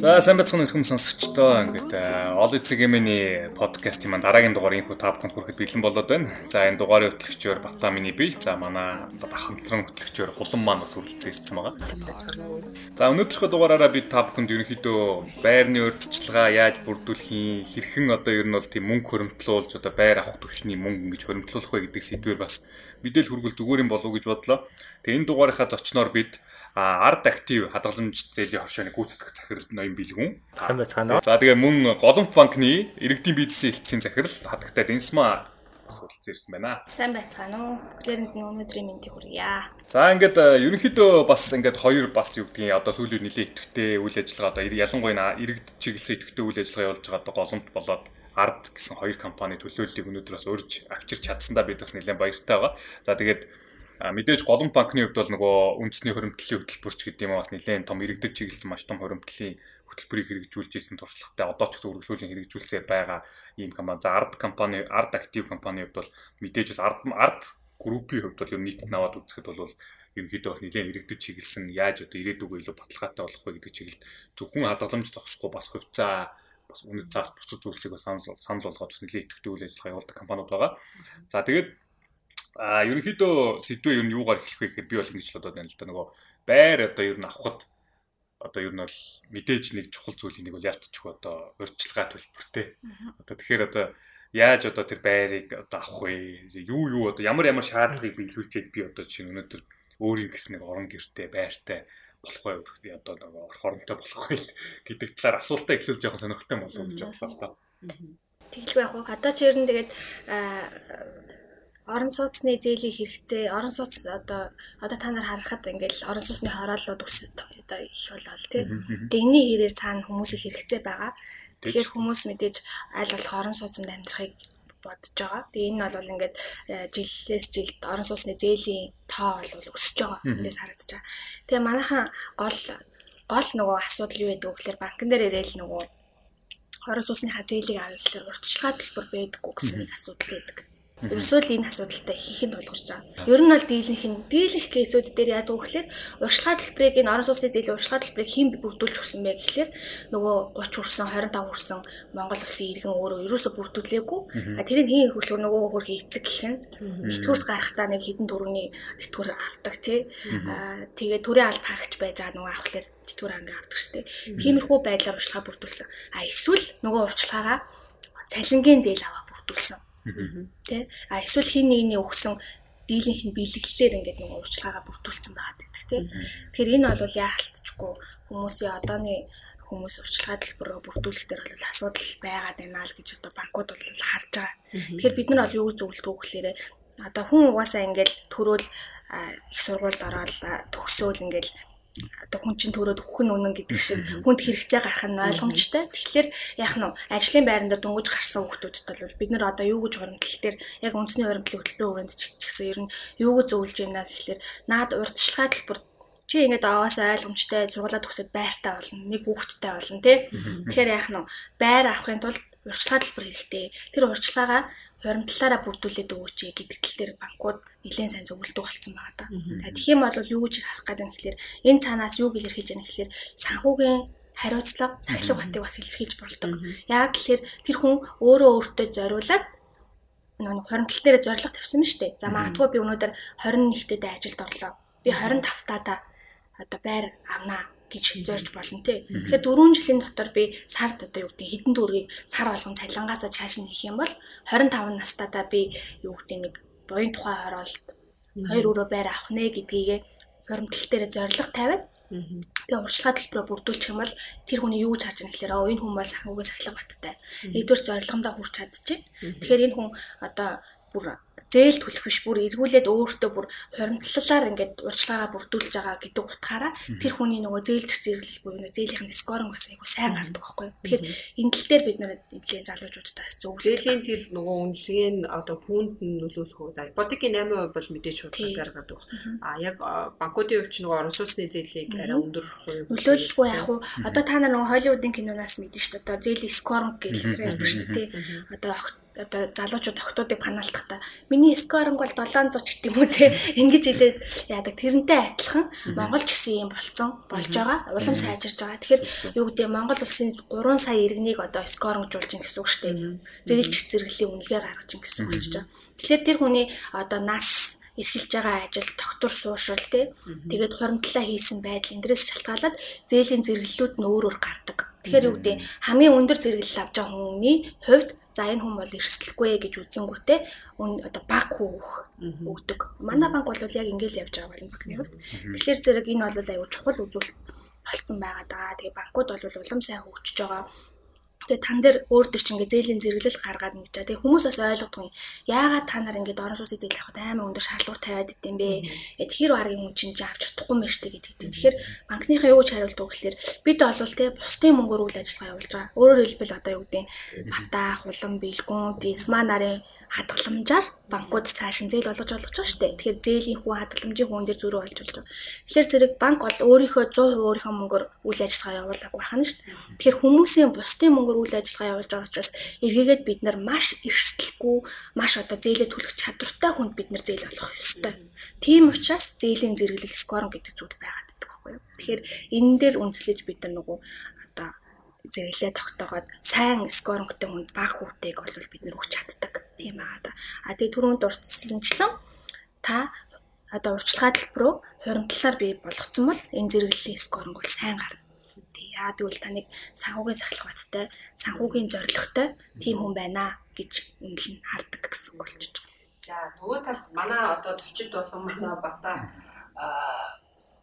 За сайн байцгаана өрхөм сонсогчдоо ингээд ол эцэгэмэний подкастын маань дараагийн дугаар инхүү та бүхэнд хүрэхэд бэлэн болоод байна. За энэ дугаарыг хөтлөгчөөр Батамины бий. За манай хамтран хөтлөгчөөр Хулан маань бас хүрэлцэн ирсэн байгаа. За өнөөдрийнхөө дугаараараа бид та бүхэнд ерөнхийдөө байрны урьдчилгаа яаж бүрдүүлэх юм, хэрхэн одоо ер нь бол тийм мөнгө хөрөмтлүүлж одоо байр авах төвчний мөнгө ингэж хөрөмтлүүлэх вэ гэдэг сэдвээр бас мэдээлэл хүргэл зүгээр юм болов уу гэж бодлоо. Тэгээ энэ дугаарынхаа зочноор бид ард актив хадгаламж зээлийн хоршооны гүйцэтгэх захирал ноён бэлгүн. Сайн байцгаана уу? За тэгээ мөн Голомт банкны иргэдийн бизнесийн хэлтсийн захирал хадагтай Дэнсма суралцсан ирсэн байна. Сайн байцгаана уу? Бүгдээрэнд нь өнөөдрийн мэндийг хүргье. За ингээд ерөнхийдөө бас ингээд хоёр бас юу гэдгийг одоо сүүлийн нэлээд идэвхтэй үйл ажиллагаа одоо ялангуяа иргэд чиглэсэн идэвхтэй үйл ажиллагаа явуулж байгаа одоо Голомт болоод ард гэсэн хоёр компани төлөөллийг өнөөдөр бас урьж авчирч чадсандаа бид бас нэлээд баяртай байгаа. За тэгээд мэдээж голомт банкны хувьд бол нөгөө үндэсний хөрөмтлийн хөтөлбөрч гэдэг юм бас нэлээд том иргэдэд чиглэсэн маш том хөрөмтлийн хөтөлбөрийг хэрэгжүүлж исэн туршлагатай одоо ч гэсэн үргэлжлүүлэн хэрэгжүүлсээр байгаа ийм компани. За ард компани, ард актив компани хувьд бол мэдээж бас ард ард группийн хувьд бол нийтэд наваад үзэхэд бол ерөнхийдөө бас нэлээд иргэдэд чиглэсэн яаж одоо ирээдүгөө илүү баталгаатай болох вэ гэдэг чиглэлд зөвхөн хадгаламж зогсохгүй бас хувьцаа бас үнэт цаас бусад зүйлсийг санал санал болгоод бас нэлээд идэвхтэй үйл ажиллагаа явуулдаг компаниуд байгаа. За тэгээд А ерөнхийдөө сэдвээ ер нь юугаар эхлэх вэ гэхээр би бол ингэж л бодоод байна л да нөгөө байр одоо ер нь авахд одоо ер нь бол мэдээж нэг чухал зүйлийг нэг бол ялтчих одоо урьдчилгаа төлбөртэй. Одоо тэгэхээр одоо яаж одоо тэр байрыг одоо авах вэ? Юу юу одоо ямар ямар шаардлагыг биелүүлчихэд би одоо чинь өнөөдөр өөрийн гэс нэг орон гэртэй байртай болох бай одоо нэг орох оронтой болох бай гэдэг талаар асуултаа эхлүүл жоохон сонирхолтой болов гэж бодлоо л доо. Тэгэлгүй яг одоо ч ер нь тэгээд орон сууцны зээлийн хэрэгцээ орон сууц одоо одоо та нар харахад ингээл орон сууцны хорооллууд өсөд одоо их болол тий. Тэгээ энэний хэрээр цаана хүмүүсийн хэрэгцээ байгаа. Тэгэхээр хүмүүс мэдээж аль болох орон сууцнд амьдрахыг бодож байгаа. Тэгээ энэ бол ингээд э, жилээс жилд орон сууцны зээлийн тоо бол өсөж байгаа. Эндээс харагдаж байгаа. Тэгээ манайхан гол гол нөгөө асуудал юу гэдэг вэ гэхээр банкн дээр ирээл нөгөө орон сууцныхаа зээлийг авъя гэхээр урьдчилгаа төлбөр байдаггүй гэсэн асуудал байдаг. Ерөөсөө л энэ асуудалтай хийхэд тулгарч байгаа. Ер нь бол дийлэнх нь дийлэнх кейсүүд дээр яадаг вэ гэхээр урьдчилгаа төлбөрийг энэ орон сууцны зээлийн урьдчилгаа төлбөрийг хэн бүрдүүлж өгсөн бэ гэхээр нөгөө 30 хүрсэн 25 хүрсэн Монгол улсын иргэн өөрөө ерөөсөө бүрдүүлээгүй. А тэрийг хэн хөлөөр нөгөө хөрхи эцэг гэх нь тэтгэврт гарахтаа нэг хідэн төгрөгийн тэтгэвэр авдаг тий. А тэгээ төрийн алба хаагч байж байгаа нөгөө авахлаар тэтгэвэр анги авдаг штеп. Тиймэрхүү байдлаар урьдчилгаа бүрдүүлсэн. А эсвэл нөгөө урьдчилгаагаа цалингийн зээл аваа бүрдүүлсэн Тэ? А эсвэл хин нэгний өгсөн дийлэнх нь биелэглэлээр ингээд нэг урьдчилгаагаа бүрдүүлсэн байгаа гэдэг тийм. Тэгэхээр энэ бол яалтчгүй. Хүмүүсийн одооны хүмүүс урьдчилгаа төлбөрөө бүрдүүлэх дээр бол асуудал байгаад байна л гэж одоо банкуд бол харж байгаа. Тэгэхээр бид нар бол юу зөвлөдөг гэхээр одоо хүн угаасаа ингээд төрөөл их сургуульд ороод төгсөөл ингээд одоо хүн чинь төрөөд өгөх нь үнэн гэдэг шиг хүнд хэрэгцээ гарах нь ойлгомжтой. Тэгэхээр яах нь ажлын байран дээр дөнгөж гарсан хүмүүсд бол бид нар одоо юу гэж хуримтлал дээр яг үндэсний хуримтлалын хөтөлбөрийн хүрээнд ч гэсэн ер нь юу гэж зөвлөж байна гэхэлэр наад урдчилгаа төлбөр чи ингээд аваасаа ойлгомжтой зурлаад төгсөд байртай болно нэг хүүхэдтэй болно тий Тэгэхээр яах нь байр авахын тулд урьдчилгаа төлбөр хэрэгтэй. Тэр урьдчилгаагаа хуримтлалаараа бүрдүүлээд өгөөч гэдэг тал дээр банкуд нэлээд сайн зөвлөдөг болсон байгаа да. Тэгэхээр тийм бол юу гэж харах гэдэг нь гэхэлэр энэ цаанаас юу илэрхийлж байгаа нь гэхэлэр санхүүгийн хариуцлага сахилга батыг бас илэрхийлж болдог. Яг тэгэхээр тэр хүн өөрөө өөртөө зориулаад нэг хуримтлал дээр зорилго тавьсан шүү дээ. За магадгүй би өнөөдөр 21-т ажилд орлоо. Би 25 таа одоо байр авнаа гэж зорж болно те. Тэгэхээр 4 жилийн дотор би сард одоо юу гэдэг хэдэн төгрөгийг сар болгон цалингаасаа чааш нь хийх юм бол 25 настайдаа би юу гэдэг нэг буян тухай хороолт хоёр өрөө байр авах нэ гэдгийг хуримтлал дээр зориг тавиад Тэгээ урьдчилгаа төлбөрөөр бүрдүүлчих юм бол тэр хүний юу гэж хааж байгаа гэхээр оо энэ хүн бол санхүүгийн сахилга баттай. Нэгдүгээр зорилгондоо хүрч чадчихэв. Тэгэхээр энэ хүн одоо бүр зээл төлөх биш бүр эргүүлээд өөртөө бүр хуримтлалаар ингээд урьдчилгаагаа бүрдүүлж байгаа гэдэг утгаараа тэр хүний нөгөө зээлч зэрэглэл буюу нөгөө зээлийнх нь скоринг бас айгу сайн гардаг байхгүй юу. Тэгэхээр энэ тал дээр бид нэр нэлийн залуучуудаас зөв зээлийн тэл нөгөө үнэлгээ нь одоо хүнд нөлөөлөх үү. За ипотекийн 8% бол мэдээж шууд гаргадаг. А яг банкуудын хувьд ч нөгөө орон сууцны зээлийг арай өндөр нөлөөлөхгүй яг уу. Одоо та нар нөгөө Холливуудын киноноос мэдэн шүү дээ. Одоо зээлийн скоринг гэж ярьдаг шүү дээ. Одоо одоо залуучууд охтуудыг ханаалтахта миний скоринг бол 700 ч гэдэг юм уу те? Ингэж хэлээд яадаг тэрнтэй адилхан Монгол ч гэсэн юм болцсон болж байгаа улам сайжирж байгаа. Тэгэхээр юу гэдэг Монгол улсын 3 сая иргэнийг одоо скорингжуулж ин гэсэн үг шүү дээ. Зээлч зэрэглэлийн үнэлгээ гаргаж ин гэсэн үг болж байгаа. Тэгэхээр тэр хүний одоо нас эрхэлж байгаа ажил доктор суушрал тий тэгээд хуримтлаа хийсэн байдал эндээс шалтгаалаад зээлийн зэрэглэлүүд нь өөр өөр гардаг. Тэгэхээр юу гэдэг хамгийн өндөр зэрэглэл авч байгаа хүний хувьд за энэ хүн бол эрсдэлгүй гэж үзэнгүүтээ одоо баг хүүх өгдөг. Манай банк бол яг ингээл явж байгаа байна банкны хувьд. Тэгэхээр зэрэг энэ бол аюу чухал үзүүлэлт болцсон байгаа даа. Тэгээ банкуд бол улам сайн хөгжиж байгаа Тэгээ тан дээр өөр төр чи ингээ зээлийн зэрэглэл гаргаад ингэж чаа. Тэгээ хүмүүс бас ойлгохгүй. Яагаад та нар ингээ орон сууцыг зээл авахд амар өндөр шаардлагатай тавиад идэм бэ? Тэгэхээр аргийн хүн чинь авч чадахгүй шүү дээ гэдэг. Тэгэхээр банкныхаа юу хариулдаг вэ гэхээр бид олвол те бусдын мөнгөөр үйл ажиллагаа явуулж байгаа. Өөрөөр хэлбэл одоо юу гэдэг бата, хулан, бэлгүүн, дисма нарын хадгаламжаар банкуд цааш нь зээл олгож байгаа шүү дээ. Тэгэхээр зээлийн хүн хадгаламжийн хүн дээр зөрүү олж болж байгаа. Тэгэхээр зэрэг банк бол өөрийнхөө 100% өөрийнхөө мөнгөөр үйл ажиллагаа явуулаагүй байна шүү дээ. Тэгэхээр хүмүүсийн бусдын мөнгөөр үйл ажиллагаа явуулж байгаа учраас эргээгээд бид нар маш эрсдэлгүй, маш одоо зээлээ түлхэх чадвартай хүнд бид нар зээл олгох ёстой. Тийм учраас зээлийн зэрэглэл скорн гэдэг зүйл байгаад байдаг байхгүй юу. Тэгэхээр энэ дээр үндэслэж бид нар нөгөө зэрэглээ тогтоогоод сайн скорингтэй хүнд баг хүүтэйг бол бид нэр өгч чаддаг тийм аа да. А тэгээ түрүүнд урьдчиланчлан та одоо урьдчилгаа төлбөрөө хуримтлалаар бий болгоцсон бол энэ зэрэглэлийн скоринг бол сайн гарна. Тий яа тэгвэл таныг санхүүгийн сахилгаттай, санхүүгийн зорилготой тийм хүн байна гэж үнэлэн хардаг гэсэн үг байна. За нөгөө талд манай одоо зочид болон манай бата аа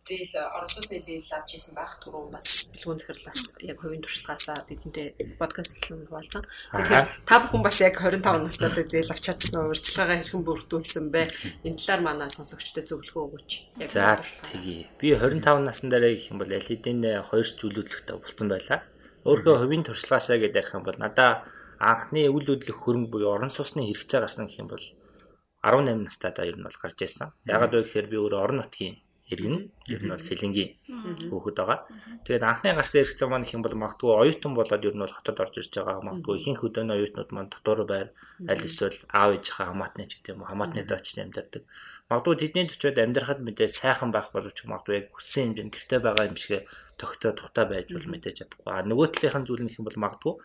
зээл орон сууцны зээл авч хийсэн байх түрүүн бас бэлгүүн захирлаас яг хувийн туршлагаасаа бидэнтэй подкаст хэлсэн болсон. Тэгэхээр та бүхэн бас яг 25 настай зээл авч чадсан урьдчилгаагаа хэрхэн бүрдүүлсэн бэ? Энэ талаар манай сонсогчдод зөвлөгөө өгөөч. За тэгье. Би 25 насны дараа гэх юм бол алидийн хоёр зүйлүүлэгтэй болсон байлаа. Өөрөө хувийн туршлагаасаа гэдээ ярих юм бол надаа анхны үйл хөдлөх хөрөнгө буюу орон сууцны хэрэгцээ гарсан гэх юм бол 18 настайдаа ер нь бол гарч ирсэн. Ягаад вэ гэхээр би өөрөө орон нутгийн иргэн ер нь бол сэлэнгийн хүүхэд байгаа. Тэгээд анхны гарсан хэрэгцээ маань их юм бол магадгүй оюутан болоод ер нь бол хотод орж ирж байгаа. Магадгүй ихэнх хөдөөний оюутнууд маань дотор байр аль эсвэл аав ээжийнхээ хамаатны ч гэдэг юм уу хамаатны дооч амьдардаг. Магадгүй тэдний төчөөд амьдрахад мэдээ сайхан байх боловч магадгүй яг хүссэн хэмжээнд гэртээ байгаа юм шиг тогтоо тухтай байж бол мэдээж чадахгүй. А нөгөө талынхын зүйл нь их юм бол магадгүй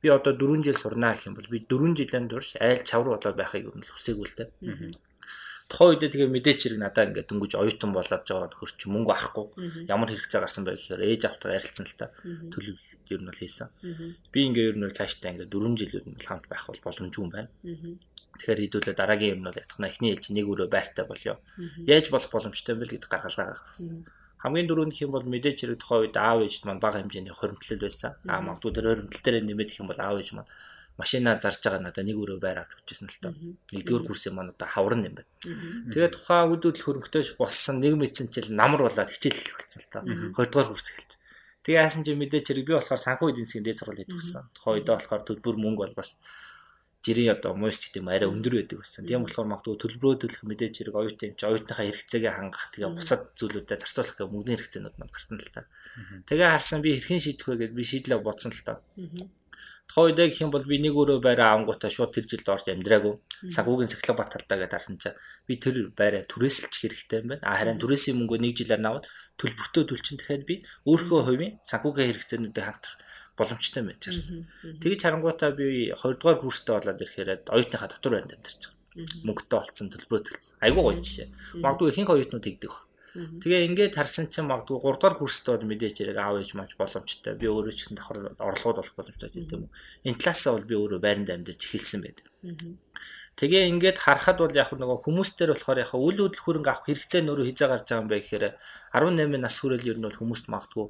би одоо 4 жил сурнаа гэх юм бол би 4 жилийн турш айл чавар болоод байхыг ер нь хүсээгүй л дээ тухайн үедээ тэгээ мэдээч хэрэг надаа ингээд дөнгөж оюутан болоод байгаа хөрч мөнгө авахгүй ямар хэрэгцээ гарсан бэ гэхээр ээж автаа ярилцсан л та төлөвлөлт ер нь бол хийсэн. Би ингээд ер нь бол цаашдаа ингээд 4 жил ер нь хамт байх бол боломжгүй юм байна. Тэгэхээр хэдүүлээ дараагийн юм нь бол ятгахна эхний ээлж нэг өрөө байртай болёо. Яаж болох боломжтой юм бэ гэдэг гаргалгаа гаргасан. Хамгийн дөрөв нь юм бол мэдээж хэрэг тухайн үед аав ээжд маань бага хэмжээний хоримтлал байсан. Аа магадгүй тэр хоримтлал дээр нэмээд их юм бол аав ээж маань машина зарж байгаа надаа нэг өрөө байр авч өгчээсэн л тоо. Нэгдүгээр курсын маань одоо хаврын юм байна. Тэгээд тухайн үдүүл хөрөнгөтэй болсон нэг мэдсэн чил намар болоод хичээл хэлэх болсон л тоо. Хоёрдугаар курс эхэлж. Тэгээ яасан чи мэдээч хэрэг би болохоор санхүү эдийн засгийн дээд сургууль хийдгсэн. Тухайн үедээ болохоор төлбөр мөнгө бол бас жирийн одоо муйс гэдэг юм арай өндөр байдаг байсан. Тийм болохоор магадгүй төлбөрөө төлөх мэдээж хэрэг оюутан юм чи оюутныхаа хэрэгцээгээ хангах тэгээ бусад зүйлүүдэд зарцуулах гэх мөнгөний хэрэгцээнүүд манд гарсан л та. Тэгээ харсан би хэрхэн шийдэх вэ гэдээ би шийдлээ бодсон л та. Тухайн үедээ гэх юм бол би нэг өрөө байраа авангуудаа шууд тэр жилд орж амьдраагүй. Санхүүгийн цахилгаан баталдаа гэдээ харсан чинь би тэр байраа түрээсэлж хэрэгтэй юм байна. А харин түрээсийн мөнгөө нэг жилээр наваад төлбөртөө төлчин дахиад би өөрийнхөө хувийн санхүүгийн хэрэгцээнүүдийг хангах боломжтой байж харсан. Тэгж харангуйтаа би 20 дугаар курстэй болоод ирэхээр оюутныхаа дотор байранд амьдарч байгаа. Мөнгөтэй болцсон төлбөрөө төлсөн. Айгуу гоё жишээ. Магадгүй ихэнх оюутнууд тэгдэг баг. Тэгээ ингээд харсан чинь магадгүй 3 дугаар курстод мэдээж хэрэг аав ээж маань боломжтой. Би өөрөө ч гэсэн давхар орлогод болох боломжтой гэдэг юм. Энэ талаасаа бол би өөрөө байранд амьдарч эхэлсэн байдаг. Тэгээ ингээд харахад бол яг нөгөө хүмүүстээр болохоор яг үйл хөдлөх хөрөнгө авах хэрэгцээ нөрөө хизээ гарч байгаа юм бэ гэхээр 18 нас хүрэл ер нь бол хүмүүст магадгүй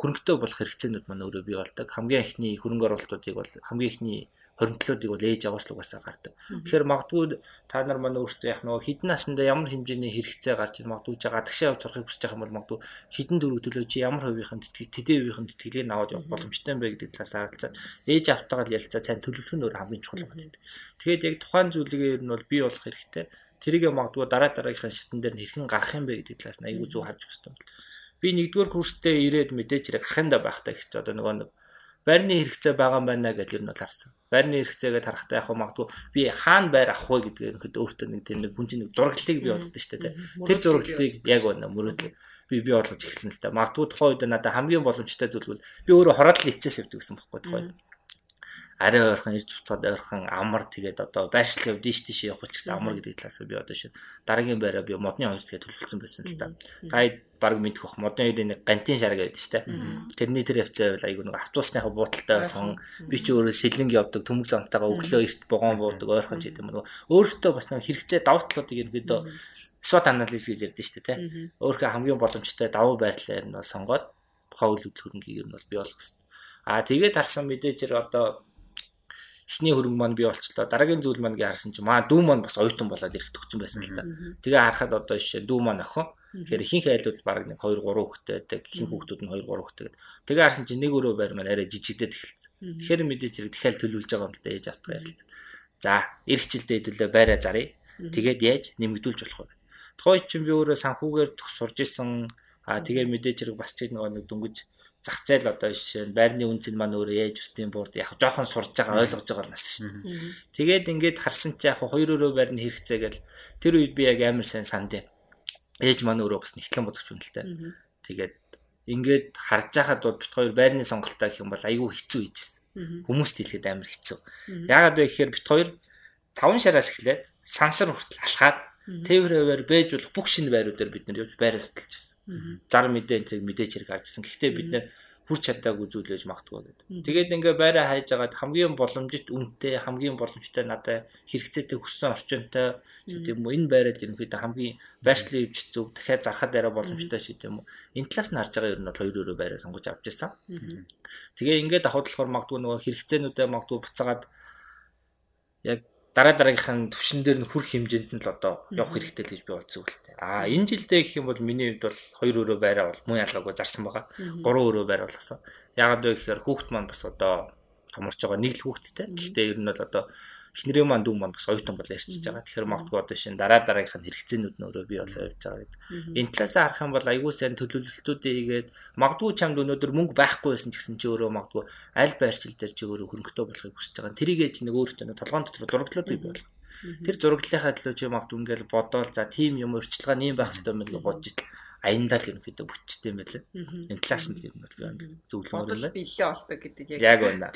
хөрөнгөтэй болох хэрэгцээнүүд маань өөрөө бий болдог. Хамгийн ихний хөрөнгө оруулалтуудыг бол хамгийн ихний хоримтлуудыг бол ээж аваас л угаасаа гардаг. Тэгэхээр магадгүй та нар маань өөртөө яг нөгөө хідэн насндаа ямар хэмжээний хэрэгцээ гарч ир магадгүй гадагшаа явж сурахыг хүсэж байгаа юм бол магадгүй хідэн дөрөв төлөө чи ямар хувийнх нь тэтгэл тэдэн хувийнх нь тэтгэлийг аваад явах боломжтой юм бэ гэдэг талаас харилцаад ээж автагаал ярилцаа сайн төлөвлөх нь өөр хамгийн чухал байдаг. Тэгээд яг тухайн зүйлийг нь бол бий болох хэрэгтэй. Тэрийг магадгүй дараа дараагийнхын шатн дээр нь хэрхэн гарах юм бэ гэдэг талаас нь аягүй зөв харж өгсөн юм. Би нэгдүгээр курстэй ирээд мэдээж хэрэг ахында байхдаа их ч одоо нөгөө нэг байрны хэрэгцээ байгаа юм байна гэж ер нь бол харсан. байрны хэрэгцээгээд харахтаа яг магадгүй би хаана байр авах вэ гэдгээр ихэд өөртөө нэг тийм нэг хүн чинь зураглалыг бий болгодог шүү дээ. Тэр зураглалыг яг өнө мөрөөдөл би бий болгож эхэлсэн л та. Магадгүй тухайн үед надад хамгийн боломжтой зүйл бол би өөрөө хороолол эцэс явдаг гэсэн байхгүй тухайн арай ойрхон ирж буцаад ойрхон амар тэгээд одоо байршлын хувьд ийш тийш явах ч гэсэн амар гэдэг талаас би одоо шинэ дараагийн байраа би модны хоёр тэгээд төлөвлөсөн байсан л та. Та баг мэдэх бах. Модны хоёрын нэг гантин шараг байдаг шүү дээ. Тэрний тэр явцаа байл айгүй нэг автобусныхаа буудалтай ойрхон. би ч өөрөө сэлэнг явдаг төмөг замтайгаа өглөө эрт богоон буудаг ойрхон ч гэдэг юм. Өөртөө бас нэг хэрэгцээ давтлуудыг ерөнхийдөө SWOT анализ гэж ярьдэн шүү дээ. Өөрөө хамгийн боломжтой давуу байрлалаар нь сонгоод тухайн үйл хөдлөлтийг нь бол бий болгох Аа тэгээд харсан мэдээж зэрэг одоо эхний хөрөнгө маань бий болчлоо. Дараагийн зүйл маань гэж харсан чинь маа дүү маань бас оюутан болоод ирэх төгсөн байсан л та. Тэгээ харахад одоо жишээ дүү маань охин. Тэгэхээр ихэнх айлууд баг нэг 2 3 хүүхэдтэй байдаг. Ихэнх хүүхдүүд нь 2 3 хүүхэдтэй. Тэгээ харсан чинь нэг өрөө байр маань арай жижигдээд эхэлсэн. Тэгэхээр мэдээж хэрэг дахиад төлөвлөж байгаа юм л да ээж автгаа ярилт. За, эх жилдээ хэдүүлээ байраа заръя. Тэгээд яаж нэмэгдүүлж болох вэ? Тухайн чинь би өөрөө санхүүгээр сурж исэн. Аа тэгээ мэдээж хэрэг бас ч нэг дөнгөж зах зээл одоо жишээ нь байрны үнцэн маань өөрөө ээж устын буурд яг жоохон сурж байгаа ойлгож байгаа нас шин. Тэгээд ингээд харсан чи яг хоёр өрөө байрны хэрэгцээ гэл тэр үед би яг амар сайн санд. Ээж маань өөрөө бас нэгтлэн бодогч үнэлтэй. Тэгээд ингээд харж байхад бол бит хоёр байрны сонголтоо гэх юм бол айгүй хэцүү хийжсэн. Хүмүүст хэлэхэд амар хэцүү. Яагаад вэ гэхээр бит хоёр таван шараас эхлээд сансар хүртэл алхаад тээврээр бэж болох бүх шинэ байруудаар бид нэр явж байраа судалж ирсэн зар мэдээ мэдээж хэрэг гарчсан. Гэхдээ бид нэр хүрч чадаагүй зүйлээж магтгүй гэдэг. Тэгээд ингээ байраа хайж агаад хамгийн боломжит үнэтэй, хамгийн боломжтой надад хэрэгцээтэй хүссэн орчинтой гэдэг юм уу энэ байраад ерөнхийдөө хамгийн байршлын өвч зүг дахиад зархад арай боломжтой ч гэдэг юм уу. Энэ талаас нь харж байгаа ер нь бол хоёр өрөө байраа сонгож авч ирсэн. Тэгээ ингээд давхад болохоор магадгүй нөгөө хэрэгцээнүүдээ магадгүй буцаагаад яг дараа дараагийнхын төвшин дээр нь хүрх хэмжээнд нь л одоо явах хэрэгтэй л гэж би бодсон үлтэй. Аа энэ жилдээ гэх юм бол миний хувьд бол хоёр өрөө байраа бол муу ялгаагүй зарсан байгаа. Гурван өрөө байр болгосон. Яагаад вэ гэхээр хүүхд маань бас одоо томорч байгаа нэг л хүүхдтэй. Гэхдээ ер нь бол одоо эхнэрээ маань дүү маань бас оюутан бол ярьчихж байгаа. Тэгэхээр магадгүй одоо шинэ дараа дараагийнх нь хэрэгцээнүүд нь өөрөө бий болоо явж байгаа гэдэг. Энэ талаас харах юм бол аягүй сайн төлөвлөлтүүдээ хийгээд магадгүй чамд өнөөдөр мөнгө байхгүй байсан ч гэсэн чи өөрөө магадгүй аль байршил дээр чи өөрөө хөрөнгөтэй болохыг хүсэж байгаа. Тэрийгээ чи нэг өөртөө нэг толгоон дотор зурагдлуудыг бий болгох. Тэр зураглалынхаа төлөө чи магадгүй ингээл бодоол за тийм юм өрчлөгөө нэм байх хэрэгтэй юм гэж бодож итл аяндаа л ерөнхийдөө бүтчтэй юм байна. Энэ талаас нь юм бол би зөвлөмөр байна. Биллээ олдог гэдэг яг яг байна.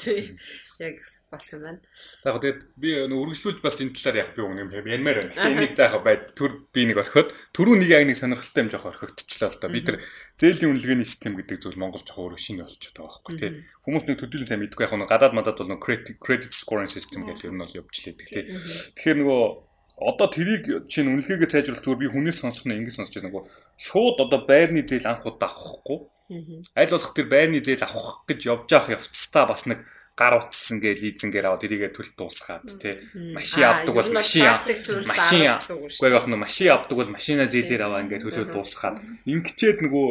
Яг болсон байна. За яг тэгээд би үргэлжлүүлж бас энэ талаар яг би өгнө юм янмаар байна. Гэтэ энийг заахаа бай төр би нэг орхиод түрүү нэг яг нэг сонирхолтой юм жоох орхигдчихлаа л да. Би тэр зээлийн үнэлгээний систем гэдэг зүйл Монгол жоох өөр шинэ болчиход байгаа байхгүй тий. Хүмүүс нэг төдийлөн сайн мэдгүй яг нэг гадаад мадад бол нэг credit scoring system гэж ер нь бол явж лээдэг тий. Тэгэхээр нөгөө одоо тэрийг чинь үнэлгээгээ сайжруулах зүгээр би хүнээс сонсох нь ингэж сонсож байгаа нөгөө шууд одоо байрны зээл анх удаа авахгүй. Аль болох тэр байрны зээл авах гэж явж явах явцдаа бас нэг гар утсан гээ лизингээр аваад эрийгээ төлт дуусгаад тий машин авдаг бол машин машин үгүй яг нь машин авдаг бол машина зээлээр аваа ингээд төлөө дуусгаад. Ингэчээд нөгөө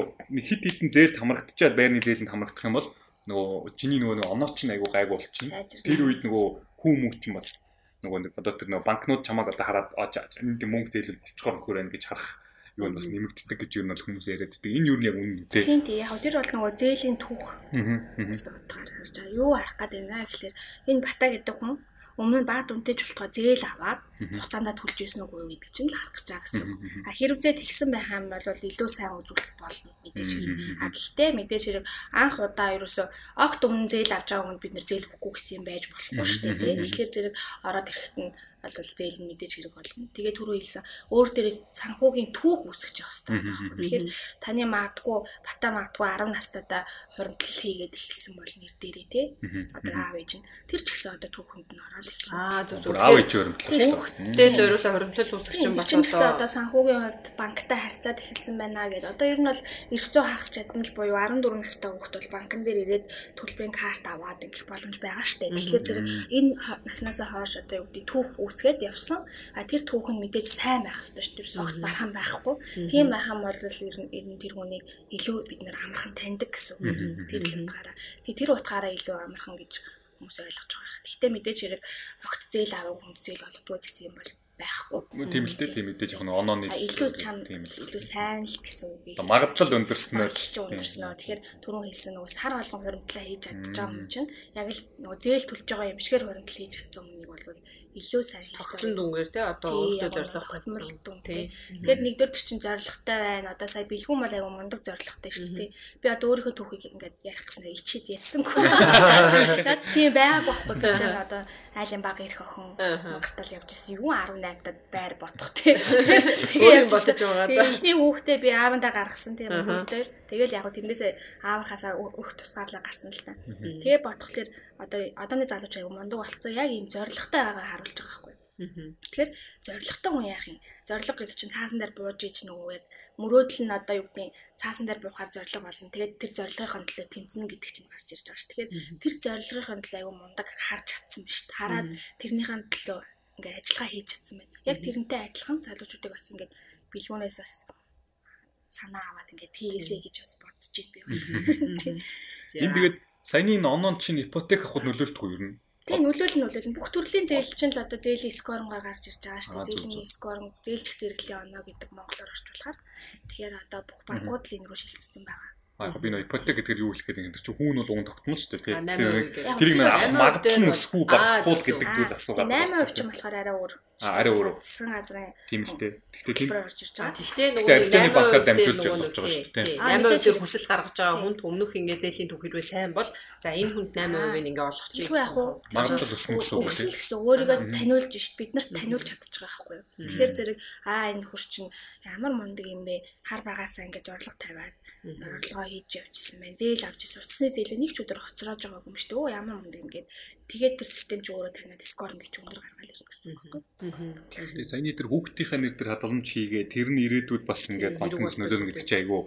хит хитэн зээлд хамрагдчихад байрны зээлэнд хамрагдах юм бол нөгөө чиний нөгөө онооч нь айгу гайг болчихно. Тэр үед нөгөө хүү мөнгө ч юм бас нөгөө нэг одоо тэр нөгөө банкнууд чамааг одоо хараад энэ мөнгө зээлэл болцохоор нөхөр байна гэж харах юу нь бас нэмэгддэг гэж юу нь бол хүмүүс яриад байдаг. Энэ юу нь яг үнэн үү те. Тийм тийм яг тэр бол нөгөө зээлийн түүх. Аа. Утгаар харж байгаа. Юу харах гээд байна гэхэлэр энэ бата гэдэг хүн өмнө нь баг дүнтэй чултгаа зээл аваад хугацаанд төлж ирсэн үгүй гэдэг чинь л харах гэж байгаа гэсэн. А хэрвээ тэгсэн байх юм бол илүү сайн үзүүлэлт болно мэдээж хэрэг. А гэхдээ мэдээж хэрэг анх удаа ерөөсөө огт өмнө зээл авч байгаа хүнд бид нэр зээл өгөхгүй гэсэн юм байж болохгүй шүү дээ. Тэгэхээр зэрэг ороод ирэхэд нь бол зээл нь мэдээж хэрэг болно. Тэгээ түрүү хэлсэн өөр дээрээ санхүүгийн түүх үүсгэж явах хэрэгтэй байна. Тэгэхээр таны магадгүй бата магадгүй 10 настайдаа хуримтлал хийгээд эхэлсэн бол нэр дээрээ тий. Одоо аав ээж нь тэр ч гэсэн одоо түүхэнд нь ороод эхэлсэн. Аа зөв зөв. Аав ээж хуримтлал. Хүүхдтэй зориулаа хуримтлал үүсгэж юм бас одоо одоо санхүүгийн хувьд банктай харьцаад эхэлсэн байна гэдэг. Одоо ер нь бол эрх зүй хагас чадамж буюу 14 настай хүүхд бол банкн дээр ирээд төлбөрийн карт аваад ингэх боломж байгаа штэ. Тэгэхээр зэрэг энэ наснаас хойш одоо юу гэдэг түүх үүсгээд явсан. А тэр түүхэн мэдээж сайн байх хэрэгтэй шүү дээ. Огт бархан байхгүй. Тийм байх юм бол ер нь тэр хүнийг илүү бид нэр амархан таньдаг гэсэн үг. Тэр л утгаараа. Тэр утгаараа илүү амархан гэж хүмүүс ойлгож байгаа. Гэхдээ мэдээж хэрэг огт зээл аваагүй хүнд зээл олгодгүй гэсэн юм бол байхгүй. Тийм л дээ тийм мэдээж яг нэг онооны илүү чам илүү сайн л гэсэн үг. Магадлал өндөрснөөр өндөрснөө. Тэгэхээр түрүүн хэлсэн нөгөө сар болгон хуримтлаа хийж чадчих байгаа юм чинь яг л нөгөө зээл төлж байгаа юм шигээр хуримтлал хийж чадсан өмнөнийг бол илүү сайн хийж тогтсон дүнгээр те одоо өөртөө зорилго тогтмол дүн тий. Тэгэхээр нэгдүгээр чинь зорилготой байна. Одоо сая бэлгүүн бол аягүй мундаг зорилготой шүү дээ. Би одоо өөрийнхөө түүхийг ингээд ярих гэснээр ичээд ярьсангүй. Наад тийм байгааг байхгүй би чинь одоо айлын баг ирэх охин Монголтол явж исэн. Юу 18-дад байр бодох. Өөр юм бодож байгаа. Тэгээ ихний хүүхдээ би аавандаа гаргасан тийм хүүхдээр. Тэгэл яг тэрнээсээ аавынхаасаа өөх тусгаарлаа гарсан л та. Тэгээ бодхолоор одоо одооны залууч аягүй мундаг болцсон. Яг ийм зоригтой байгаа харуулж байгаа байхгүй. Тэгэхээр зоригтой хүн яах юм? Зориг гэдэг чинь цаасан дээр бууж ич нөгөө яг мөрөөдөл нь одоо юу гэдэг цаасан дээр буухаар зориг болно. Тэгээд тэр зоригын төлөө тэмцэнэ гэдэг чинь гарч ирж байгаа шүү. Тэгэхээр тэр зоригын төлөө аягүй мундаг харж чадсан ба шүү. Хараад тэрнийхэн төлөө ингээд ажиллагаа хийж чадсан байна. Яг тэрнтэй адилхан залуучуудыг бас ингээд бэлгүүнээс бас санаа аваад ингээд хийгээсэй гэж бас бодож байна би. Энд тэгээд саяны энэ оноонд чинь ипотек авахд нөлөөлтгүй юу юм? Тийм нөлөөлөл нөлөөлөл бүх төрлийн зээл чинь л одоо зээлийн скорнгаар гарч ирж байгаа шүү дээ. Зээлийн скорн зээлч зэрэглийн оноо гэдэг монголоор орчуулахаар. Тэгэхээр одоо бүх банкуд л энэ рүү шилжчихсэн байгаа. Аа яг би нөө ипотек гэдгээр юу хэлэх гэдэг юм чинь хүүн бол уун тогтмол шүү дээ. 8% Тэрийг нэр авах 8% магадлал нь өсвүү бол- багасхуул Аа, гэдэг зүйл асуугаад. 8% ч юм болохоор арай өөр. Аа, арай өөр. Засгийн газрын Тийм л дээ. Гэхдээ тийм тэгтээ нөгөө Гэхдээ арилжааны банкаар 8% дамжуулж нөгөө байгаа шүү дээ. тий, Аа, 8% мэдээж дээр хэрэг. хүсэл гаргаж байгаа хүнд өмнөх ингээ зээлийн түүх хэрвээ сайн бол за энэ хүнд 8% ингээ олох чи. Тэгвэл яг уу Магадлал өснө гэсэн үг тийм. гэсэн өөрийгөө таниулж шít бид нарт таниулж чадчих байгаа байхгүй юу. Тэгэхээр зэрэг аа энэ хурц чинь ямар мундаг юм бэ? Хар багаасаа ингээд зориг тавиад орлогоо хийж явчихсан байна. Зээл авч ирсэн. Утасны зээлээ нэг ч өдөр хоцроож байгаагүй юм шүү дээ. Өө ямар мундаг юм гээд тэгээд тэр систем ч өөрөө танаад скор гэж өндөр гаргаад ирсэн гэсэн үг байхгүй юу. Тэгээ саяны тэр хүүхдийнхээ нэр дээр хадгаламж хийгээ тэр нь ирээдүйд бас ингээд банкнаас нөлөөлнө гэдэг чинь айгүй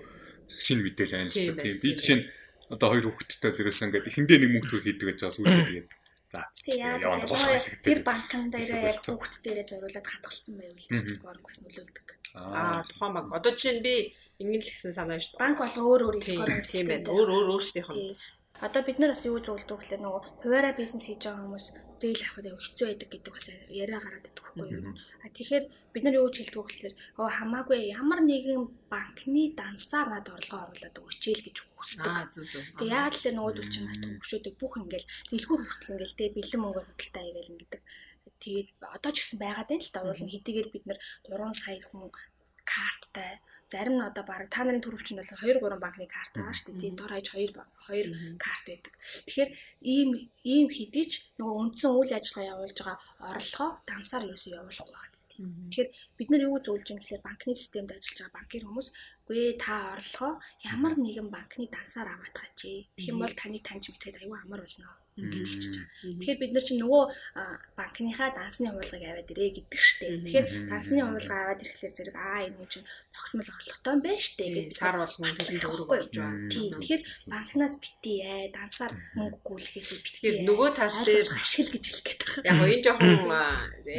шинэ мэдээлэл байна л байна, Тийм. Би тийм жишээ нь одоо хоёр хүүхэдтэй л ерөөсөө ингээд эхэндээ нэг мөнгө төгөж хийдэг гэж байгаа сүүлдээ тэгээд за Тэг яа явна гэвэл тэр банкн дээрээ яг хүүхд дээрээ зориулаад хадгалсан байвал скор бас нөлөөлдөг. Аа тухайн баг. Одоо жишээ нь би ингэн л гэсэн санаа шүү дээ. Банк бол өөр өөр Тийм скор тийм байна. Өөр өөр өөрсдийнх нь. Одоо бид нар бас юу зөвлөдөг гэхээр нөгөө хуваараа бизнес хийж байгаа хүмүүс зээл авахд аяг хэцүү байдаг гэдэг бас яриа гараад идэх байхгүй юу. А тэгэхээр бид нар юу гэж хэлдэг вэ гэхээр оо хамаагүй ямар нэгэн банкны дансаар над орлогоо оруулаад өгчээл гэж хүсдэг. Аа зүг зүг. Тэг яагаад л нөгөө төл чинь бас төгшөөдөг бүх ингээл дэлгүүр хүртэл ингээл тэг бэлэн мөнгөөр худалдаа хийгээл ингээд тэгээд одоо ч гэсэн байгаад байна л та уул нь хэдийгээр бид нар 3 сая хүн карттай зарим нь одоо баг та нарын төрөвчөнд бол 2 3 банкны карт байгаа шүү дээ. Тийм дор хаяж 2 2 карт байдаг. Тэгэхээр ийм ийм хэдий ч нөгөө үндсэн үйл ажиллагаа явуулж байгаа орлогоо дансаар юусэн явуулахгүй байгаа. Тэгэхээр бид нар юу зөвлөж юм гэхээр банкны системд ажиллаж байгаа банкир хүмүүс үгүй та орлогоо ямар нэгэн банкны дансаар аваатгаач. Тэгэх юм бол таныг таньж мэдхэд аюу амар болно хэлж байгаа. Тэгэхээр бид нар чинь нөгөө банкныхаа дансны хуулгыг аваад ирээ гэдэг штеп. Тэгэхээр дансны хуулга аваад ирэхлээр зэрэг аа энэ хүн чинь тогтмол орлоготой юм байна штеп гэдэг. сар болгон төлөв өөрөө болж байгаа. Тийм. Тэгэхээр банкнаас битээ ээ дансаар мөнгө гүйлэхээс битээ. Тэгэхээр нөгөө тал дээр ашигла гэж хэлэх гээд байгаа. яг энэ жоохон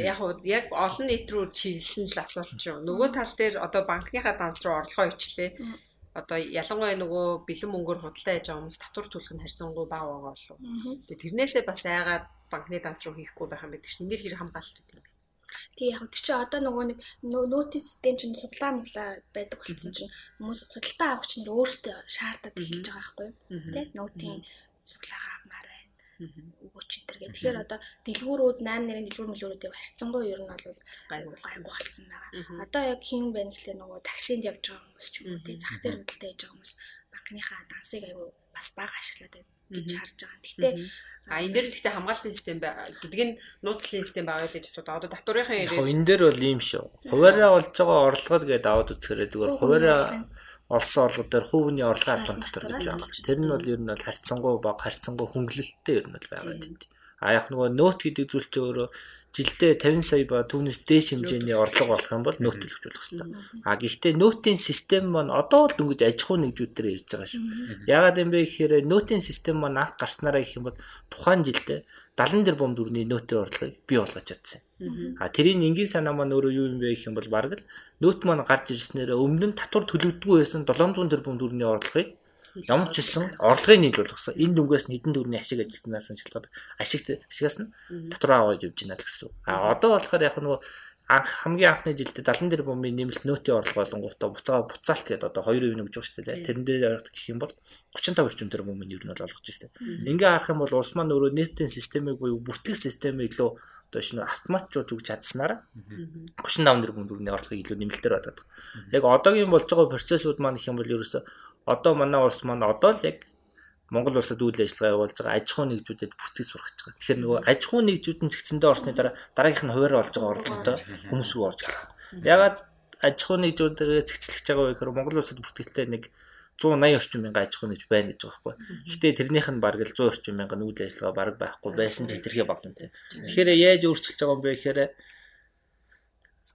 яг яг олон нийт рүү чиглэсэн л асуулт шүү. Нөгөө тал дээр одоо банкныхаа данс руу орлогоо ичлээ. Одоо ялангуяа нөгөө бэлэн мөнгөөр худалдаа хийж байгаа хүмүүс татвар төлөх нь харьцангуй бага байгаа болов. Тэгээ тэрнээсээ бас айгаад банкны данс руу хийхгүй байх юм байдаг чинь нэр хэр хамгаалалт гэдэг юм. Тий яг тэр чинь одоо нөгөө нэг нөтийн систем чинь суглаа мглаа байдаг болсон чинь хүмүүс худалдаа авах чинь өөрсдөө шаардаад эхэлж байгаа байхгүй юу? Тий нөтийн суглаагаа авмаар байна. Өгөөч энэ төр гэх. Тэгэхээр одоо дэлгүүрүүд 8 нэрийн дэлгүүр мөлөөрүүдийн харьцангуй ер нь бол Гайгүй. болцсон байгаа. Одоо яг хин байна гэхлээр нөгөө таксинд явж байгаа хүмүүс ч юм уу тий зах дээр худалдаа хийж байгаа хүмүүс банкныхаа дансыг аягүй бас бага ашиглаад байна гэж харж байгаа. Гэхдээ А энэ дээр гэхдээ хамгаалтын систем гэдэг нь нууцлалын систем байгаа гэж асуудаг. Одоо татврынхаа Яг энэ дээр бол ийм шүү. Хуваараа олж байгаа орлогод гээд аваад үзэхээр зүгээр хуваараа олсон орлого дээр хувийн орлогын албан татвар гэж байгаа. Тэр нь бол ер нь бол харьцангуй баг харьцангуй хөнгөлөлттэй ер нь бол байгаа гэдэг. А яг нөгөө нөт гэдэг зүйл чинь өөрөө жилдээ 50 сая ба түүнээс дээш хэмжээний орлого болох юм бол нөт төлөвлөх хэрэгтэй. А гэхдээ нөтийн систем маань одоо л дөнгөж аж ахуй нэгжүүдээр ирж байгаа шүү. Яагаад юм бэ гэхээр нөтийн систем маань анх гарснараа гэх юм бол тухайн жилдээ 70 тэрбум төгрөгийн нөтийн орлогыг бий болгож чадсан. А тэрийн энгийн санаа маань өөрөө юу юм бэ гэх юм бол бараг л нөт маань гарч ирснээр өмнө нь татвар төлөгддгүй байсан 700 тэрбум төгрөгийн орлогыг ямар ч гэсэн орлогыг нийлүүлсэн. Энэ дүнгээс хэдэн төгрөгийн ашиг ажилласнаас нь шалтгаалаад ашигт ашигаас нь татвар аваад явж байна л гэсэн. А одоо болохоор яг нөгөө анх хамгийн анхны жилдээ 70 тэрбумын нэмэлт нөөтийн орлого болонгуудаа буцаага буцаалт гэдэг одоо 2% нь гэж байгаа шүү дээ. Тэрэн дээр гэх юм бол 35 орчим тэрбумын ер нь бол олгож байна. Ингээ харах юм бол улс маань өөрөө нийтийн системийг буюу бүртгэх системийг илүү одоо шинэ автоматжуулж өгч чадсанаар 35 тэрбум төгрөгийн орлогыг илүү нэмэлтээр бодоод байгаа. Яг одоогийн болж байгаа процессууд маань их юм бол ерөөсө одоо манай улс маань одоо л яг Монгол улсад үйл ажиллагаа явуулж байгаа аж ахуй нэгжүүдэд бүртгэж сурах гэж байгаа. Тэгэхээр нөгөө аж ахуй нэгжүүд нь зэгцэндээ орсны дараа дараагийнх нь хуваарь олж байгаа орлоготой хүмүүс рүү орж ирэх. Ягаад аж ахуй нэгжүүдээ зэгцлэж байгаа вэ гэхээр Монгол улсад бүртгэлтэй нэг 180 орчим мянган аж ахуй нэгж байна гэж байгаа байхгүй. Гэхдээ тэрнийх нь бараг л 100 орчим мянган үйл ажиллагаа бараг байхгүй байсан ч хэтэрхий болно те. Тэгэхээр яаж өөрчилж байгаа юм бэ гэхээр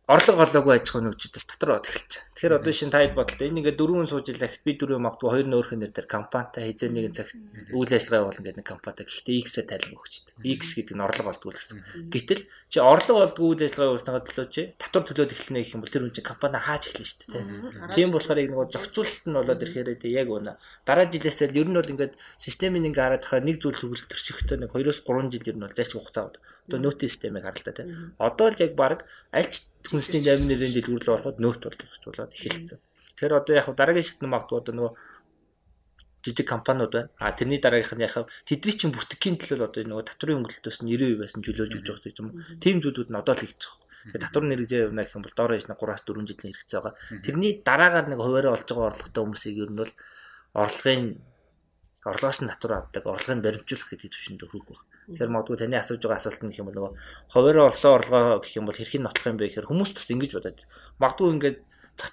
орлого олоогүй аж ахуй нэгжүүдээс дотор бод эхэлж байгаа. Тэгэхээр одоо шинэ тайд бодолтой энэ ингээд дөрвөн сууж илагт би дөрвөн магадгүй хоёр нөөрх нэр дээр компанитай хизээ нэгэн цагт үйл ажиллагаа явуулна гэдэг нэг компанитай. Гэхдээ X-ээр тайлбар өгч дээ. X гэдэг нь орлого олдгүй л гэсэн. Гэтэл чи орлого олдгүй үйл ажиллагаа явуулсагаа төлөө чи татвар төлөөд эхэлнэ гэх юм бол тэр хүн чи компани хааж эхэлнэ шүү дээ. Тийм болохоор яг нөгөө зохицуулалт нь болоод ирэхээр яг үнэ. Дараа жилээс л ер нь бол ингээд системийн ингээ хараад хахаар нэг зүйл төвлөрчихтэй нэг 2-3 жил ер нь бол зарч хугацаа бод. Одоо нөөтийн системийг харалтаа тийм. Одоо л яг баг альч хүнсний зарим нэрийн дэлгүүр рүү ороход нөхт боловсруулаад эхэлсэн. Тэгэхээр одоо яг дараагийн шатны магадгүй одоо нөгөө жижиг компаниуд байна. А тэрний дараагийнх нь яг тэдний чинь бүртгэхийн төлөө одоо нөгөө татврын өнгөлөлтөөс нь 90% байсан чөлөөж өгч байгаа юм. Тим зүйлүүд нь одоо л хийж байгаа. Тэгээ татвар нэржээ явна гэх юм бол доороо ичнэ 3-аас 4 жилийн хэрэгцээ байгаа. Тэрний дараагаар нэг хуваараа олж байгаа орлоготой хүмүүсийг ер нь бол орлогын орлогоос нь татвар авдаг, орлогыг баримжуулах гэдэг төвшөнд хүрэх баг. Тэгэхээр магадгүй таны асууж байгаа асуулт нь гэх юм бол нөгөө хуваараа олсон орлогоо гэх юм бол хэрхэн нотлох юм бэ гэхээр хүмүүс бас ингэж бодоод магадгүй ингээд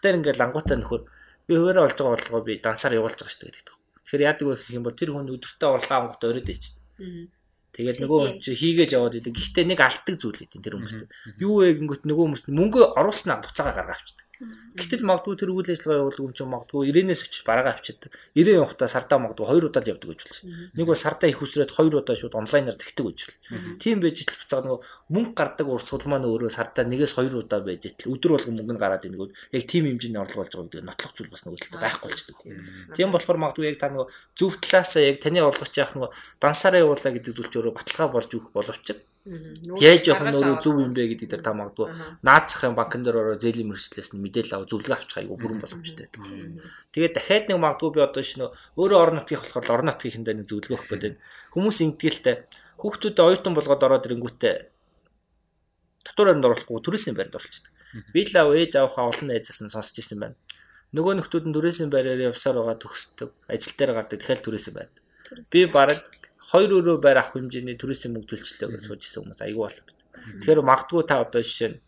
дээр ингээд лангуутай нөхөр би хуваараа олж байгаа орлогоо би дансаар явуулж байгаа шүү дээ гэдэг. Тэгэхээр яадаг вэ гэх юм бол тэр хүн өдөртөө орлогоо ангууд өрөөд ичнэ. Тэгээд нөгөө хүн чи хийгээж яваад идэг. Гэхдээ нэг алддаг зүйл гэдэг тэр хүмүүст. Юу вэ гингөт нөгөө хүмүүс мөнгө оруулснаа буцаага гаргаа авчдаг. Гэтэл магадгүй тэр үйл ажиллагаа явуулдаг юм чинь магадгүй 90-ээс очиж бараагаа авчиад 90 явахдаа сардаа магадгүй хоёр удаа л явдаг гэж болно. Нэг бол сардаа их үсрээд хоёр удаа шууд онлайнаар захидаг гэж болно. Тийм байж итл буцаад нөгөө мөнгө гардаг урсгал маань өөрөө сардаа нэгээс хоёр удаа байж итл өдөр болгон мөнгө нь гараад ингүүд яг тийм хэмжээний орлого болж байгаа гэдэг нотлох зүйл бас нөгөө байхгүй болчихдог. Тийм болохоор магадгүй яг та нөгөө зөв талаасаа яг таны орлогч яах нөгөө дансаараа явуулаа гэдэг зүйл ч өөрөө баталгаа болж өгөх боловч Яаж явах нь өөрөө зөв юм бэ гэдэг дээр та магадгүй наацхын банкн дээр ороо зээлийн мэрэгчлээс нь мэдээлэл авах зөвлөгөө авчих айгүй бүрэн боломжтой байдаг. Тэгээд дахиад нэг магадгүй би одоо шинэ өөрөө орон нутгийн болохоор орон нутгийн нэг зөвлөгөө өгөх гэдэг. Хүмүүс ингэдэлтэй хүүхдүүдэд оюутан болгоод ороод ирэнгүүтээ дотор баримд оруулахгүй төрөөсний баримд оруулчихдаг. Би л ээж авахаа олон найзаас нь сонсч ирсэн байна. Нөгөө нөхдүүд нь төрөөсний байраар явсаар байгаа төгсдөг. Ажил дээр гардаг дахиад төрөөсний байр. Би бараг хоёр өрөө байр авах хэмжээний төрөөсийн мөнгө төлчлөө гэж сууж исэн хүмүүс. Айгүй бол. Тэгэхээр магадгүй та одоо жишээ нь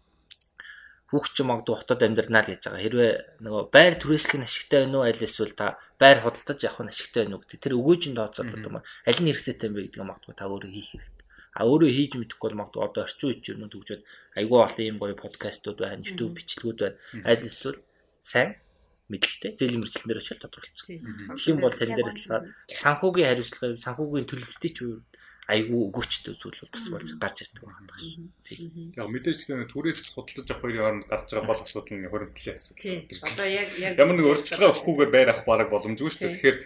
хүүхч магадгүй хотод амьдрнаа л гэж байгаа. Хэрвээ нөгөө байр түрээслийн ашигтай байна уу? Аль эсвэл та байр худалдаж явах нь ашигтай байна уу гэдэг. Тэр өгөөжинд тооцоод одоо аль нь хэрэгцээтэй юм бэ гэдгийг магадгүй та өөрөө хийх хэрэгтэй. А өөрөө хийж мэдэхгүй бол магадгүй одоо орчин үеч юм төгжөөд айгүй олон юм гоё подкастууд байна, YouTube бичлэгүүд байна. Аль эсвэл сайн мэдлэгтэй. Зээлийн мэрэгчлэн дээр очил тодорхойлчих. Тэгэх юм бол тань дээр ажиллагаар санхүүгийн хариуцлага, санхүүгийн төлөвлөлтийн ч айгүй өгөөчтэй зүйл бас болж гарч ирдэг байна шүү. Тийм. Яг мэдээж тийм түрээс судалж авах хоёрын хооронд гарч байгаа гол асуудал нь хөрөмтлээ асуудал. Одоо яг яг ямар нэг өөрчлөлт өгөхгүйгээр байр авах бараг боломжгүй шүү. Тэгэхээр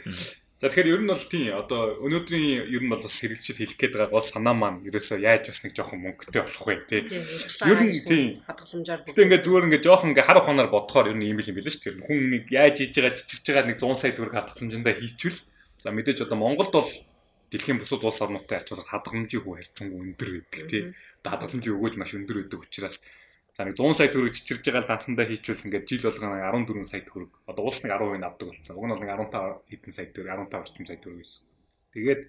За тэгэхээр ер нь бол тийм одоо өнөөдрийн ер нь бол бас хэрэглэгчд хэлэх гээд байгаа гол санаа маань ерөөсөө яаж бас нэг жоохон мөнгөтэй болох вэ тий. Ер нь тийм хадгаламжаар. Гэтэ ингээд зүгээр ингээд жоохон ингээд хар ухаанаар бодохоор ер нь ийм л юм билээ шүү дээ. Хүн нэг яаж хийж байгаа жижигж байгаа нэг 100 сая төгрөг хадгаламжиндаа хийчихвэл за мэдээж одоо Монголд бол дэлхийн бусад улс орнуудтай харьцуулахад хадгаламжийн хүү харьцангуй өндөр байдаг тий. Хадгаламжийн өгөөж маш өндөр байдаг учраас За нэг 100 сая төгрөг чичирж байгаа дансандаа хийчихвэл ингээд жил болгоно 14 сая төгрөг. Одоо улс нэг 10% авдаг болсон. Уг нь бол нэг 15 хэдэн сая төгрөг, 15 орчим сая төгрөг гэсэн. Тэгээд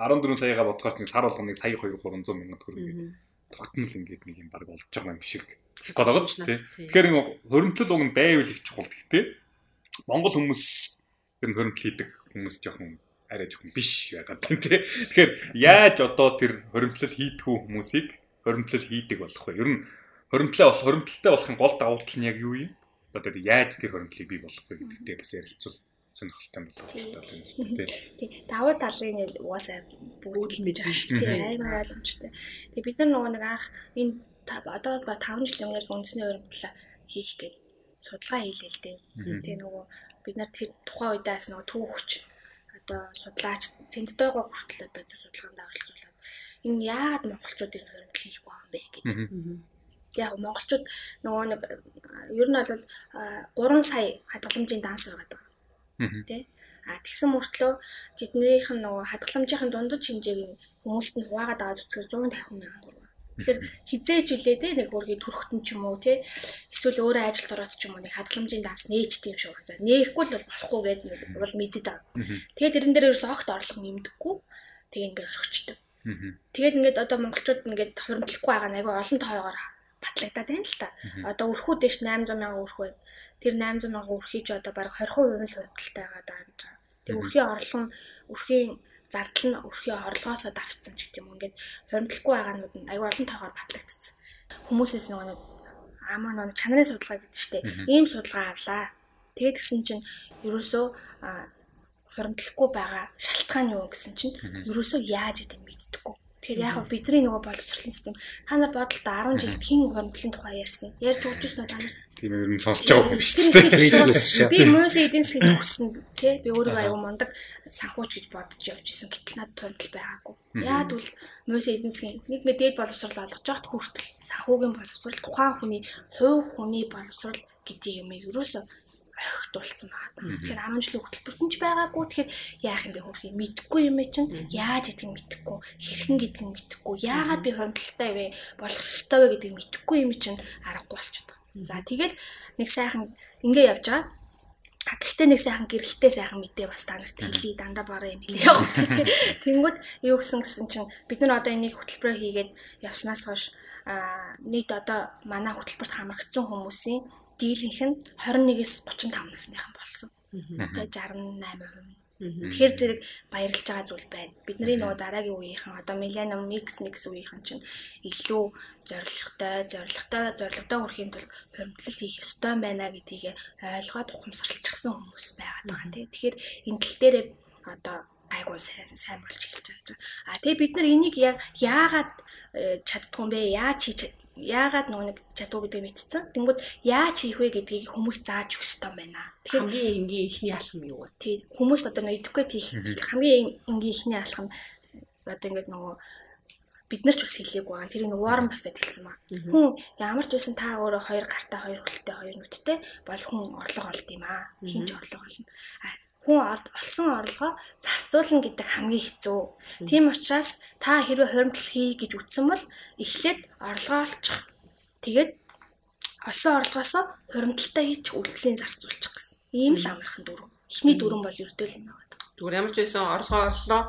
14 саяга бодохоор чинь сар болгоныг сая 2 300 мянган төгрөг ингээд тогтмол ингээд нэг юм баг болж байгаа юм шиг болох гэдэг ч тийм. Тэгэхээр хөрөмтлөл уг нь байвал их чухал гэхдээ Монгол хүмүүс ер нь хөрөмтөл хийдэг хүмүүс жоохон арай жоохон биш яагаад тийм. Тэгэхээр яаж одоо тэр хөрөмтлөл хийдгүү хүмүүсийг хөрөмтлөл хийдэг болох вэ? Ер нь хоримтлаа бол хоримтлалтай болохын гол давуу тал нь яг юу юм? Одоо яаж тэр хоримтлыг бий болгох вэ гэдэгтээ бас ярилцвал сонирхолтой болов уу тийм. Тий. Давуу талын угаасаа бүгд л мэдж байгаа шүү дээ. Аймаг ойлгомжтой. Тэгээ бид нар нөгөө нэг анх энэ одоос ба 5 жилийн өмнө үндэсний хоримтлаа хийх гээд судалгаа хийлээ л дээ. Тэгээ нөгөө бид нар тэр тухайн үедээс нөгөө түүхч одоо судлаач цэнттэйгоо хүртэл одоо судалгаанд оролцуулаад энэ яагаад монголчууд энэ хоримтлал хийх байгаа юм бэ гэдэг Яг монголчууд нөгөө нэг ер нь бол 3 сая хадгаламжийн данс байгаа даа. Тэ? А тэгсэн мөртлөө тэднийх нь нөгөө хадгаламжийн дундад хэмжээг нь хүмүүст нь хуваагаад аваад үзэхээр 150 мянган төгрөг. Тэгэхээр хизээч үлээ те нэг хөргийн төрхтөн ч юм уу те эсвэл өөрөө ажилд ороод ч юм уу нэг хадгаламжийн данс нээж тийм шүү. За нээхгүй л болохгүй гэдэг бол мэдээд байгаа. Тэгээд тэрэн дээр ерөөсөө огт орлого нэмдэггүй. Тэгээ ингээд орхичдөг. Тэгээд ингээд одоо монголчууд ингээд хуримтлахгүй байгаа нэг олон тоогоор батлагдаад байна л та. Одоо өрхүү дэш 800 мянган өрхөө. Тэр 800 мянган өрхий ч одоо бараг 20% нь хуримтлалтай байгаа даа гэж байгаа. Тэгээ өрхийн орлого нь өрхийн зардал нь өрхийн орлогоосоо давцсан ч гэдэм юм. Ингээд хуримтлахгүй байгаанууд нь аюу олон тоогоор батлагдсан. Хүмүүсээс нөгөө амар нөгөө чанарын судалгаа гэдэг чинь ийм судалгаа авлаа. Тэгээд гисэн чинь ерөөсөө хуримтлахгүй байгаа шалтгаан юу гэсэн чинь ерөөсөө яаж идэм мэддэггүй. Тэгэхээр яг бидний нөгөө боловсролын систем. Та нар бодолтой 10 жилд хэн хуримтлалын тухай ярьсан. Ярьж өгчөөс нь та нар тийм ер нь сонсож байгаа юм шүү дээ. Би мөөс эдийн засгийн төгссөн тий би өөрийгөө аюу мундаг санхууч гэж бодож явж исэн гэтэл надад хуримтлал байгаагүй. Яад бол мөөс эдийн засгийн нэг нэг дээд боловсрол олгож явахт хүртэл санхүүгийн боловсрол тухайн хүний хувь хүний боловсрол гэдэг юм ерөөсөө орхитуулсан байна. Тэгэхээр амжилт хөтөлбөртөн ч байгаагүй. Тэгэхээр яах юм бэ? Хөрхий мэдхгүй юм чинь. Яаж гэдгийг мэдхгүй, хэрхэн гэдгийг мэдхгүй, яагаад би хоримтлалтай вэ, болох ёстой вэ гэдгийг мэдхгүй юм чинь аргагүй болчиход байгаа. За тэгэл нэг сайхан ингэ явж байгаа. А гэхдээ нэг сайхан гэрэлтэй сайхан мэдээ бас та нарт хэлий. Дандаа бараа юм хэлээ. Яг гоо. Тэнгүүд юу гэсэн гэсэн чинь бид нар одоо энийг хөтөлбөрөөр хийгээд явснаас хойш нийт одоо манай хөтөлбөрт хамрагдсан хүмүүсийн дийлэнх нь 21-с 35 насныхан болсон. Тэгээ 68%. Тэгэхээр зэрэг баярлж байгаа зүйл байна. Бидний нөгөө дараагийн үеийнхэн одоо Millennium Mix Mix үеийнхэн чинь илүү зоригтой, зоригтой, зоригтой хүрэхийн тулд хуримтлал хийх ёстой байна гэдгийг ойлгоод ухамсарлчихсан хүмүүс байгаа тийм. Тэгэхээр энэ тал дээр одоо айгуу сайн сайн болж эхэлж байгаа. А тэгээ бид нар энийг яг яагаад Э, чаддгүй юм бэ? Яаж хийж яагаад нөгөө нэг чадуу гэдэг мэдсэн. Тэнгүүд яаж хийх вэ гэдгийг хүмүүс зааж өгөх ёстой байна. Тэгэхээр хамгийн энгийн ихний алхам юу вэ? Тий хүмүүс одоо нөгөө educate хийх хамгийн энгийн ихний алхам одоо ингээд нөгөө бид нар ч бас хэлээгүй байгаа. Тэр нэг Warren Buffett хэлсэн маа. Хүн ямар ч байсан та өөрөө хоёр гартаа, хоёр хөлтэй, хоёр нүдтэй бол хүн орлого олд юм аа. Хинч орлого олно хүн олсон орлогоо зарцуулна гэдэг хамгийн хэцүү. Тийм учраас та хэрвээ хуримтлал хий гэж үтсэн бол эхлээд орлогоо олчих. Тэгээд олсон орлогоосоо хуримтлалтаа хийж үйлдлийн зарцуулчих гэсэн. Ийм л амархан дөрөв. Эхний дөрөв бол ердөө л юм байна. Зүгээр ямар ч байсан орлогоо оллоо.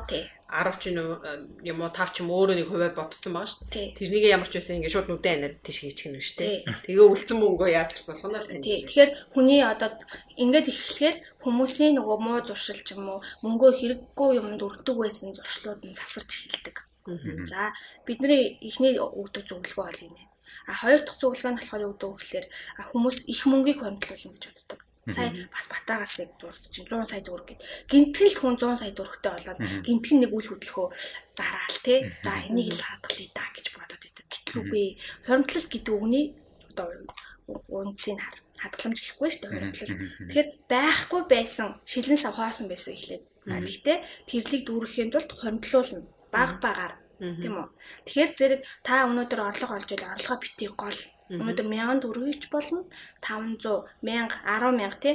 10 ч юм уу 5 ч юм өөрөө нэг хувиа бодсон байгаа шүү дээ. Тэрнийг ямар ч байсан ингээд шууд нүдэн анаад тийш хийчих нь шүү дээ. Тэгээ үлдсэн мөнгөө яаж зарцуулах нь л тань. Тэгэхээр хүний одоо ингээд ихлэхээр хүмүүсийн нөгөө муу зуршил ч юм уу мөнгөө хэрэггүй юмд өртөг байсан зуршлууд нь засарч эхэлдэг. За бидний эхний өгдөг зөвлөгөө бол байна. А хоёр дахь зөвлөгөө нь болохоор вэ гэхээр хүмүүс их мөнгийг хөндлүүлнэ гэж боддог сая бас батаагаас яг дурд чинь 100 сая төгрөг гэд. Гинтгэл хүн 100 сая төгрөгтэй болоод гинтгэн нэг үл хөдлөхөө зараал те. За энийг л хадгалъя да гэж бодоод идэв. Гэтэл үгүй. Хуримтлал гэдэг үгний одоо үнцийг хар хадгаламж гэхгүй шүү дээ хуримтлал. Тэгэхээр байхгүй байсан шилэн сав хоосон байсан эхлээд. Гэхдээ тэрлийг дүүрэхийн тулд хуримтлуулна. Баг багаар тийм үү. Тэгэхээр зэрэг та өнөөдөр орлого олж ил орлогоо битгий гол. Өнөөдөр 1000 төгрөгч болно. 500 1000 10000 тий?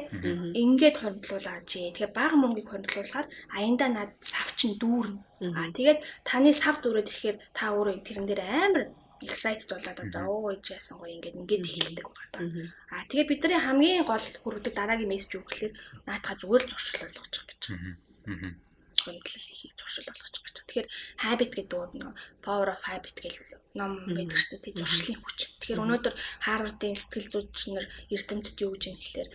Ингээд хөндлүүлаач. Тэгэхээр бага мөнгийг хөндлүүлэхээр аяндаа над сав чин дүүрнэ. Аа тэгээд таны сав дүүрээд ирэхээр та өөрөө тэрэн дээр амар excited болоод одоо оо ээж яасан гоё ингээд ингээд хэлдэг байгаа даа. Аа тэгээд бидний хамгийн гол хүрдэг дараагийн мессеж юу гэхээр наатаха зүгээр л зуршил болгочих гэж. Аа хөндлөл хийхийг туршил болгочих гэж. Тэгэхээр habit гэдэг нь power of habit гэх ном байдаг шүү дээ. Туршлын хүч. Тэгэхээр өнөөдөр Harvard-ийн сэтгэл зүйчнэр эрдэмтэд юу гэж юм гэхээр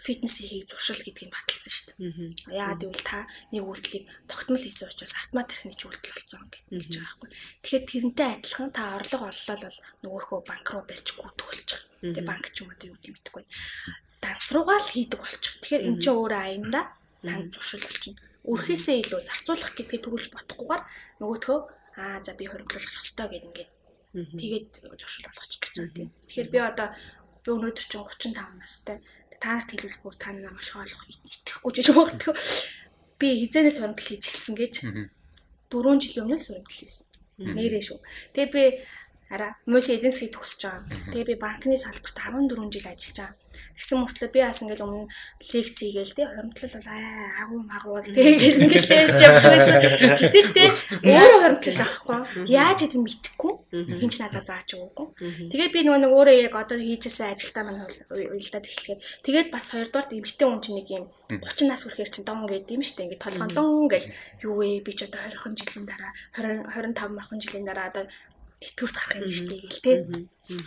фитнес хийхийг туршил гэдгийг баталсан шүү дээ. Яагаад гэвэл та нэг үйлдэлийг тогтмол хийсэн учраас автомат тархины үйлдэл болсон гэж байгаа байхгүй. Тэгэхээр тэрнтэй адилхан та орлого оллоо бол нөгөөхөө банк руу барьж гүйдэх болчих. Тэгээ банк ч юм уу юу гэдэг мэдэхгүй. Данс руугаа л хийдэг болчих. Тэгэхээр эн чинь өөрөө аяндаа танд туршил болчихно өрхөөсөө илүү зарцуулах гэдгийг төрүүлж бодохгүйгээр нөгөөтгөө аа за би хоригдлох ёстой гэж ингээд тэгээд зуршил болгочих гэж байна тийм. Тэгэхээр би одоо би өнөөдөр чинь 35 настай. Та нарт хэлбэл бүр та намайг маш хоолох итгэхгүй ч юм уу. Би хизээнээс хуримтлал хийж эхэлсэн гэж 4 жилийн өмнө хуримтлал хийсэн. Нэрээ шүү. Тэгээ би Араа мөс эдийн засгийг төгсөж байгаа. Тэгээ би банкны салбарт 14 жил ажиллаж байгаа. Тэгсэн мөртлөө би бас ингээл өмнө лекц хийгээл тий хоримтлал бол агуу магуу тэгээд ингээл ярьж явсан. Гэтэл өөрөө хоримтлал авахгүй. Яаж идэв мэдэхгүй. Хинч надад зааж өгөөгүй. Тэгээд би нөгөө нэг өөрөө яг одоо хийжсэн ажилдаа маань уйлдаад эхлэхэд тэгээд бас хоёрдугаар эмгтэн хүн чинь нэг юм 30 нас хүрэхээр чинь дон гэдэг юм штэ ингээд толгоон дон гэл юу вэ би ч одоо 20 жилийн дараа 20 25 махан жилийн дараа одоо тэтгэврт гарах юм штэ гэл тий.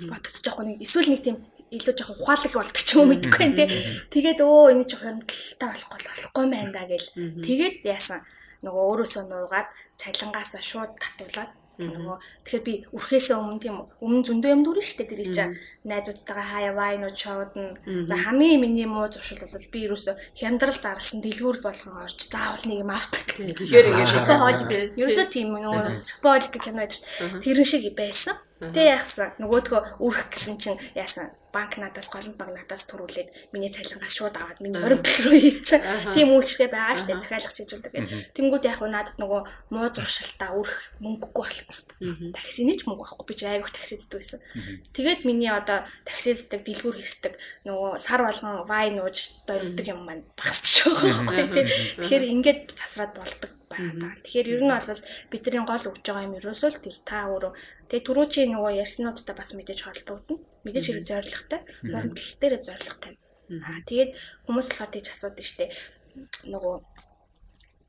Бодогдож байгаа нэг эсвэл нэг тийм илүү жоохон ухаалаг болдог ч юм уу мэдэхгүй нэ. Тэгээд өө энэ ч хөрөмтөлтэй болохгүй болохгүй байна да гэл. Тэгээд яасан? Нөгөө өөрөөсөө нуугаад цалингаасаа шууд татуулаад нөгөө тэгэхээр би үрхээсээ өмнө тийм өмнө зөндөө юм дүүрэн штэ тэр чинь найзуудтайгаа хаяа вайнууд шоудна. За хамгийн миний муу зуршил бол би ерөөсөө хямдрал зарлсан дэлгүүр болгон орж заавал нэг юм авдаг. Тэгэхээр ингээд шопоолик ерөөсөө тийм нөгөө шопоолик кино гэж тэрэн шиг байсан. Тэ яахсан нөгөөдгөө үрх гэсэн чинь яасан банк надаас голомт баг надаас төрүүлээд миний цалингаас шууд аваад миний хоримтол руу хийсэн. Тийм үйлчлэг байгаа штэ захиалах чиглүүлдэг гэх. Тэнгүүд яг надад нөгөө муу зуршилтаа өрх мөнгөгүй болчихсон. Таксиний ч мөнгө авахгүй би ч айгуух таксиддаг байсан. Тэгээд миний одоо таксиддаг дэлгүүр хийсдэг нөгөө сар болгон вайн ууж дөрвдөг юм маань багсч байгаа байхгүй тий. Тэгэхээр ингээд засраад болдог байна. Тэгэхээр ер нь бол бидний гол өгж байгаа юм ерөөсөө л тэр та өөрөө тэгээ түрүү чи нөгөө ярьснуудтай бас мэдээж холбогдно мэдээж хэрэг зоригтой, хуримтлал дээр зоригтой. Аа тэгээд хүмүүс болохоор тийж асуудаг штеп. Нөгөө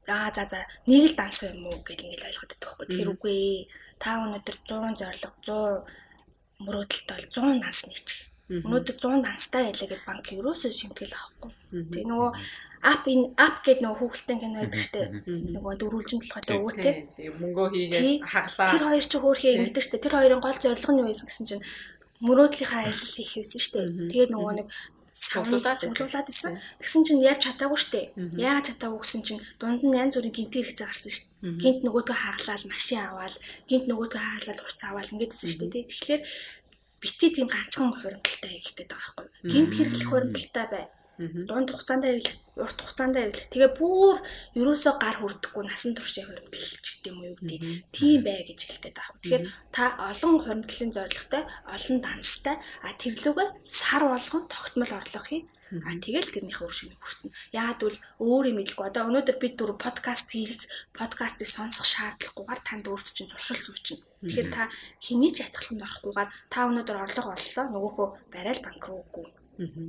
аа за за нэг л данс юм уу гэж ингээл ойлгоод байдаг байхгүй. Тэр үгүй ээ. Та өнөөдөр 100 зориг 100 мөрөөдөлт бол 100 данс нийчих. Өнөөдөр 100 данстай байлаа гэж банк ерөөсөө шимтгэл авахгүй. Тэгээ нөгөө ап ин ап гэдэг нөгөө хүүхэлдэйн кино байдаг штэ. Нөгөө дөрвөлжин толгойтой өвөтэй. Мөнгөө хийгээд хаглаа. Тэр хоёр ч хөөрхий ингэдэг штэ. Тэр хоёрын гол зорилго нь юу байсан гэсэн чинь мөрөөдлийнхаа ажил хийх байсан дээ. Тэгээд нөгөө нэг савлуулаад исэн. Тэгсэн чинь яаж чадаагүй шүү дээ. Яагаад чадаагүй гэсэн чинь дунд нь янз бүрийн гинт хэрэгцээ гарсан дээ. Гинт нөгөөдгөө хаглаад машин аваад, гинт нөгөөдгөө хаглаад хуц аваад ингэдсэн шүү дээ. Тэгэхээр бити тийм ганцхан хуримталтай хийх гэдэг байгаа байхгүй. Гинт хэрэглэх хуримталтай бай дунд хугацаанд хэрэглэх, урт хугацаанд хэрэглэх. Тэгээ бүр ерөөсөө гар хүрдэхгүй насан туршийн гэдэг юм уу юу гэдэг. Тийм бай гэж хэлгээд байгаа. Тэгэхээр та олон хуримтлалын зорилготой, олон данстай, а тэрлүүгээ сар болгон тогтмол орлого хий. А тэгэл тэрнийхээ үр шимийг хүртэнэ. Яагад бол өөрийн мэдлгүй. Одоо өнөөдөр бид дөрөв подкаст хийх, подкастыг сонсох шаардлагагүйгээр танд өөрт чинь зуршил сүүчнэ. Тэгэхээр та хэний ч ятгаланд орохгүйгээр та өнөөдөр орлого оллоо, нөгөөхөө барайл банк руу үгүй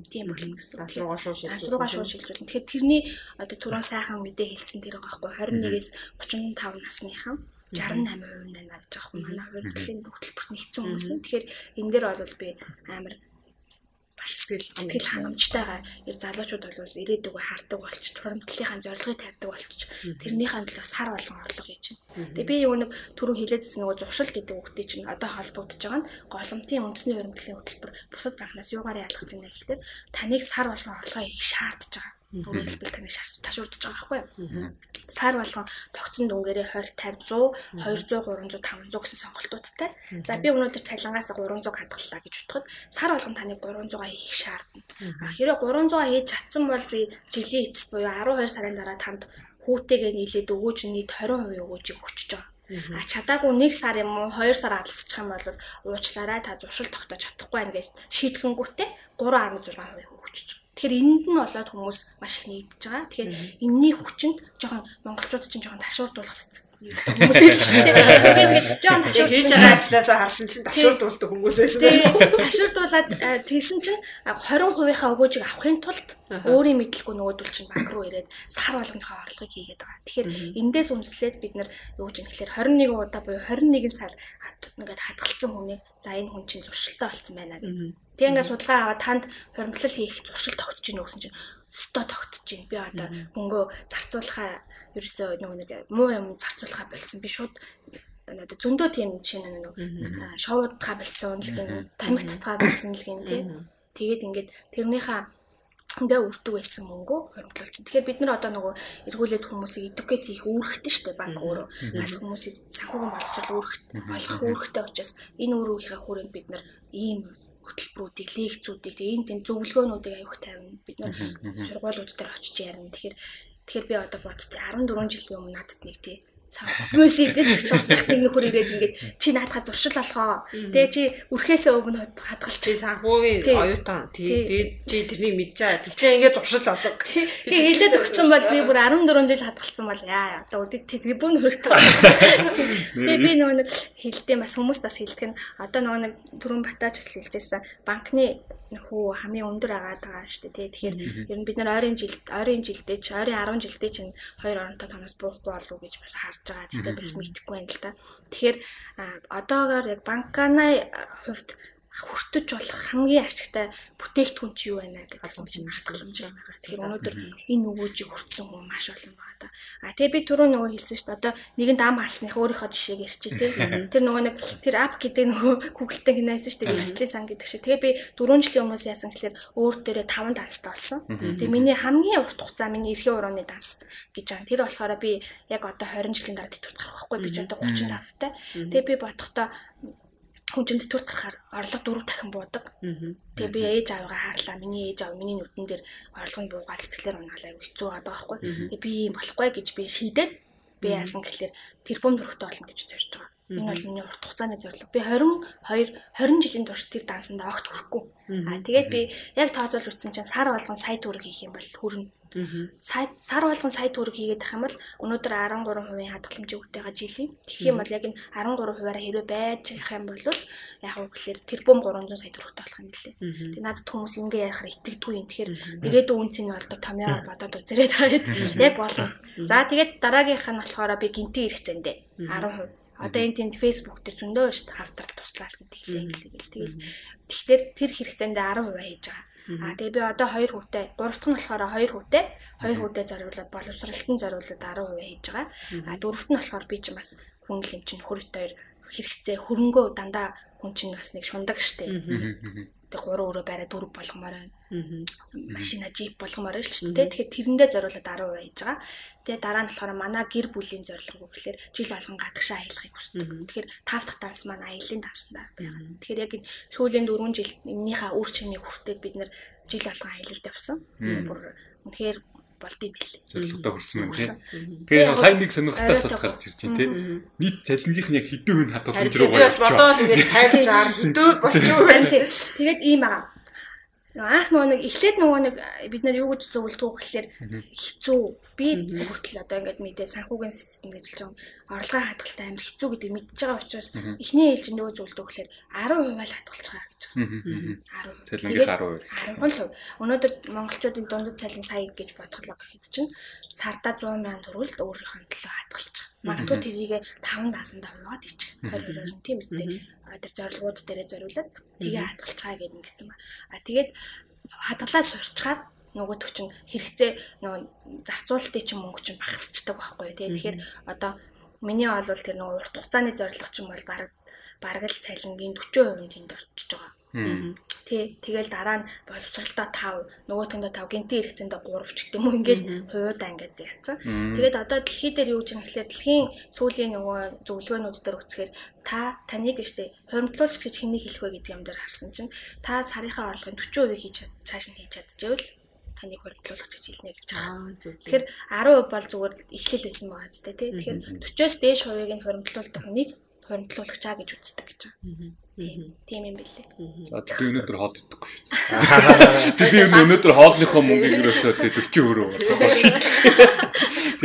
Тийм болно гэсэн. Асруугаа шууд шилжүүлнэ. Асруугаа шууд шилжүүлнэ. Тэгэхээр тэрний одоо түрүүн сайхан мэдээ хэлсэн тэр байгаа байхгүй 21-ээс 35 насныхан 68% байна гэж байгаа юм. Манай хувийн хөтөлбөрт нэгдсэн хүмүүс. Тэгэхээр энэ дээр бол би амар маш сэтгэл сэтгэл хангамжтайгаа ер залуучууд бол ирээдүгөө хардаг болчих, хуримтлалынхаа зорилгыг тавьдаг болчих. Тэрнийхэн төлөө сар болгон орлого хийж байна. Тэгээ би юу нэг түрүү хэлээдсэн нөгөө зуршил гэдэг үгтэй чинь одоо холбогдож байгаа нь голомтын үндэсний хуримтлалын хөтөлбөр бусад банкнаас юугаар ялгаж байна гэхэлэр таныг сар болгон орлого хийх шаардж байгаа. Өөрөөр хэлбэл таныг ташуурдж байгаа байхгүй юу? Сар болгон тогтсон дүнгээрээ 20 50 100 200 300 500 гэсэн сонголтуудтай. За би өнөөдөр цалингаас 300 хадгаллаа гэж бодоход сар болгон таны 300-аа хийх шаардна. А хэрэв 300-аа хийж чадсан бол би жилийн эцэст буюу 12 сарын дараа танд хүүтэйгээ нийлээд өгөөж нийт 20% өгөөжийг өгчөж байгаа. А чадаагүй 1 сар юм уу 2 сар алдчих юм бол уучлаарай та зуршил тогтоож чадахгүй байна гэж шийтгэнгүүтээ 3.6% өгчөж байгаа. Тэгэхээр энэнд нь болоод хүмүүс маш их нэгдэж байгаа. Тэгэхээр энэний хүчинд жоохон монголчууд чинь жоохон ташуурдуулах хүмүүс ирсэн. Тэгээд жоохон хийж байгаа ажлаасаа харсан чинь ташуурдуулдаг хүмүүс байсан. Тэгээд ташуурдуулаад тэгсэн чинь 20%-ийнхаа өгөөжийг авахын тулд өөрийн мэдлэхгүй нөгөөдөл чинь банк руу ирээд сар болгоныхаа орлогыг хийгээд байгаа. Тэгэхээр эндээс үндэслээд бид нар юу гэж юм гэхээр 21 удаа буюу 21 сар ингээд хадгалсан хүнийг за энэ хүн чинь зуршилтай болсон байна гэдэг Тэг ингээд судалгаа аваад танд хуримтлал хийх зуршил тогтож гинэ гэсэн чинь өстой тогтож гин. Би одоо мөнгөө зарцуулахаа ерөөсөө нөгөө нэг муу юм зарцуулахаа болсон. Би шууд надад зөндөө тийм жишээ нэг шоудгаа болсон л гин тамхи татгаа болсон л гин тий. Тэгээд ингээд тэрнийхээ ингээ үрдэг байсан мөнгөө хоримтлуулсан. Тэгэхээр бид нар одоо нөгөө эргүүлээд хүмүүсийг educate хийх үүрэгтэй шүү дээ банк өөрөө. Бас хүмүүсийг санхүүгийн боловсрол үүрэгт болох үүрэгтэй учраас энэ үүргийнхаа хүрээнд бид нар ийм хөтөлбөрүүдийг, лекцүүдийг тэгээ энэ тийм зөвлөгөөнүүдийг аяух тавина. Бид нар сургуулиуд дээр очиж ярина. Тэгэхээр тэгэхээр би одоо бодтой 14 жилийн өмнө надад нэг тий Мөс идэж зурчих нэг нөхөр ирээд ингээд чи наадха зуршил болохоо. Тэгээ чи үрхээсээ өмнө хадгалж чи санхүүгийн оюутан тий чи тэрнийг мэдчихэ. Тэгтээ ингээд зуршил болог. Тэгээ хэлээд өгсөн бол би бүр 14 жил хадгалсан бол яа одоо үдид трибун хөртөө. Тэгээ би нөгөө нэг хэлдэг бас хүмүүс бас хэлдэг нь одоо нөгөө нэг түрүүн батаач хэлжсэн банкны хүү хамгийн өндөр агаад байгаа шүү дээ тий. Тэгэхээр ер нь бид нар ойрын жил ойрын жилдээ ч ойрын 10 жилдээ чинь хоёр оронтой тоноос буухгүй болов уу гэж бас харж байгаа. Тэгтээ бас мэдэхгүй байна л да. Тэгэхээр одоогоор яг банканы хувьд хүртэж болох хамгийн ашигтай бүтээгдэхүүн чи юу байна гэдгсэн чинь хатгаламж байна. Тэгэхээр өнөөдөр энэ өгөөжийг хүртсэн хүн маш олон байна да. А тэгээ би түрүү нөгөө хэлсэн шүү дээ. Одоо нэгэн ам алсных өөрийнхөө жишээг ярьчих тий. Тэр нөгөө нэг тэр ап гэдэг нөгөө Google-тэй гинэсэн шүү дээ. Эрсдлийн сан гэдэг шиг. Тэгээ би 4 жилийн өмнөөс яасан гэхэлэр өөр дээрээ 5 данстай болсон. Тэгээ миний хамгийн урт хугацаа миний эрхийн урууны данс гэж байгаа. Тэр болохоор би яг одоо 20 жилийн дараа тэтгэврт гарах байхгүй би ч одоо 35 таа. Тэгээ би бодохдоо хүн чинь төрт гарахаар орлого дөрөв дахин буудаг. Тэгээ би ээж аавыгаа хаарлаа. Миний ээж аав миний нүдэн дээр орлого нь буугаад сэтгэлээр унаалаа хэцүү байгаа байхгүй. Тэгээ би юм болохгүй гэж би шийдээд би яасан гэхэлэр тэрбум дөрөвтэй болно гэж зорж байгаа. Энэ бол миний урт хугацааны зорилго. Би 22 20 жилийн турш тэр дансанд огт хүрэхгүй. Аа тэгээд би яг тооцоолж үтсэн чинь сар болгон сая төгрөг хийх юм бол хүрнэ. Сая сар болгон сая төгрөг хийгээд байх юм бол өнөөдөр 13% хадгаламжийн үгтэйгээ жилийн. Тэгэх юм бол яг энэ 13%-аараа хэрвээ байж явах юм бол яг уу гэхэлэр тэрбум 300 сая төгрөгтэй болох юм лээ. Тэг надад хүмүүс ингэ ярихаар итгэдэггүй юм. Тэгэхээр ирээдүйн үнцийг нь болдог томьёоор бодоод үзэрэй таад яг болно. За тэгээд дараагийнх нь болохоор би гинтийн ирэх зэндээ 10% Одоо энэ тэнд Facebook дээр зөндөө шүү дээ хавдар туслаач гэдэг хэлээ гэлээ. Тэгэл тэгэхээр тэр хэрэгцээндээ 10% хийж байгаа. Аа тэгээ би одоо 2 хүүтэй, 3 дахь нь болохоор 2 хүүтэй, 2 хүүтэй зориулаад боловсралтын зориулаад 10% хийж байгаа. Аа дөрөвт нь болохоор би ч бас хүн л юм чинь хөрөт хоёр хэрэгцээ хөрөнгөө дандаа хүн чинь бас нэг шундаг штеп. Тэг 3 өрөө барай 4 болгомоор байна. Машина джип болгомоор л шүү дээ. Тэгэхээр тэрэндээ зориулаад 10% хийж байгаа. Тэгээ дараа нь болохоор манай гэр бүлийн зорилго гэхэлэр жил болгон гадагшаа аялахыг хүсдэг. Тэгэхээр тав дахь данс маань аялын дансандаа байгаа. Тэгэхээр яг сүүлийн 4 жил эннийхээ үр чимийг хүртээд бид нэр жил болгон аялалд явсан. Бүр үнэхээр болд юм бэл. Зорилготой хүрсэн юм тийм. Тэгээ сайн нэг сонирхолтой асуулт гарч ирж байна тийм. Нийт цалингийнх нь яг хэдэн хүн хадгаламж руу гарч байгаа. Бодоод ингээд 50 60 хэдэн болчих уу байна тийм. Тэгээд ийм байгаа анх нөгөө нэг эхлээд нөгөө нэг бид нар юу гэж зөвлөдгөө гэхэлэр хэцүү би хүртэл одоо ингээд мэдээ санхүүгийн систем гэж хэлж байгаа орлогын хадгалтай амар хэцүү гэдэг мэдж байгаа учраас эхний ээлжинд нөгөө зөвлөдгөө гэхэлэр 10% л хадгалж байгаа гэж байгаа. 10%. Цалингийн 10%. 10%. Өнөөдөр монголчуудын дундад цалин сая гэж бодголоо гэхэд чинь сарда 100 сая төгрөлд өөрийнхөө төлөө хадгалж байгаа. Магадгүй тэрийг 5 даасандаа хуваад ичих. 22 20 тийм үстэй тэр зорилгууд дээрээ зориулаад тэгээ хадгалцгаа гэдэг ингэсэн ба. А тэгээд хадгалаа сурчгаар нөгөө төчин хэрэгцээ нөгөө зарцуулалтын чинь мөнгө чинь багасчдаг байхгүй тий. Тэгэхээр одоо миний бол тэр нөгөө урт хугацааны зорилго чинь бол баг бараг л цалингийн 40% тэнд орчиж байгаа. Тий. Тэгэл дараа нь боловсралтаа 5, нөгөөтөндөө 5, гинти хэрэгцээндээ 3 ч гэдэг юм ингээд хувуудаа ингээд яатсан. Тэгээд одоо дэлхий дээр юу гэж юм гэхлээр дэлхийн сүүлийн нөгөө зөвлөгөөнүүд дээр үцхээр та таныг штэ хуримтлуулагч гэж хэнийг хэлэх вэ гэдэг юм дээр харсан чинь та сарынхаа орлогын 40% хийж цааш нь хийж чадчихвэл таныг хуримтлуулагч гэж хэлнэ гэж байгаа. Тэгэхээр 10% бол зүгээр эхлэл байсан байгаа зү тэ. Тэгэхээр 40-оос дээш хувийг нь хуримтлуулдаг хүнийг хуримтлуулагчаа гэж үздэг гэж байгаа. Тийм юм бэлээ. За тэгэхээр өнөөдөр хоол идэхгүй шүү дээ. Би өнөөдөр хоолныхоо мөнгөийг өрөөсөө 40 өрөө болгоо шийдлээ.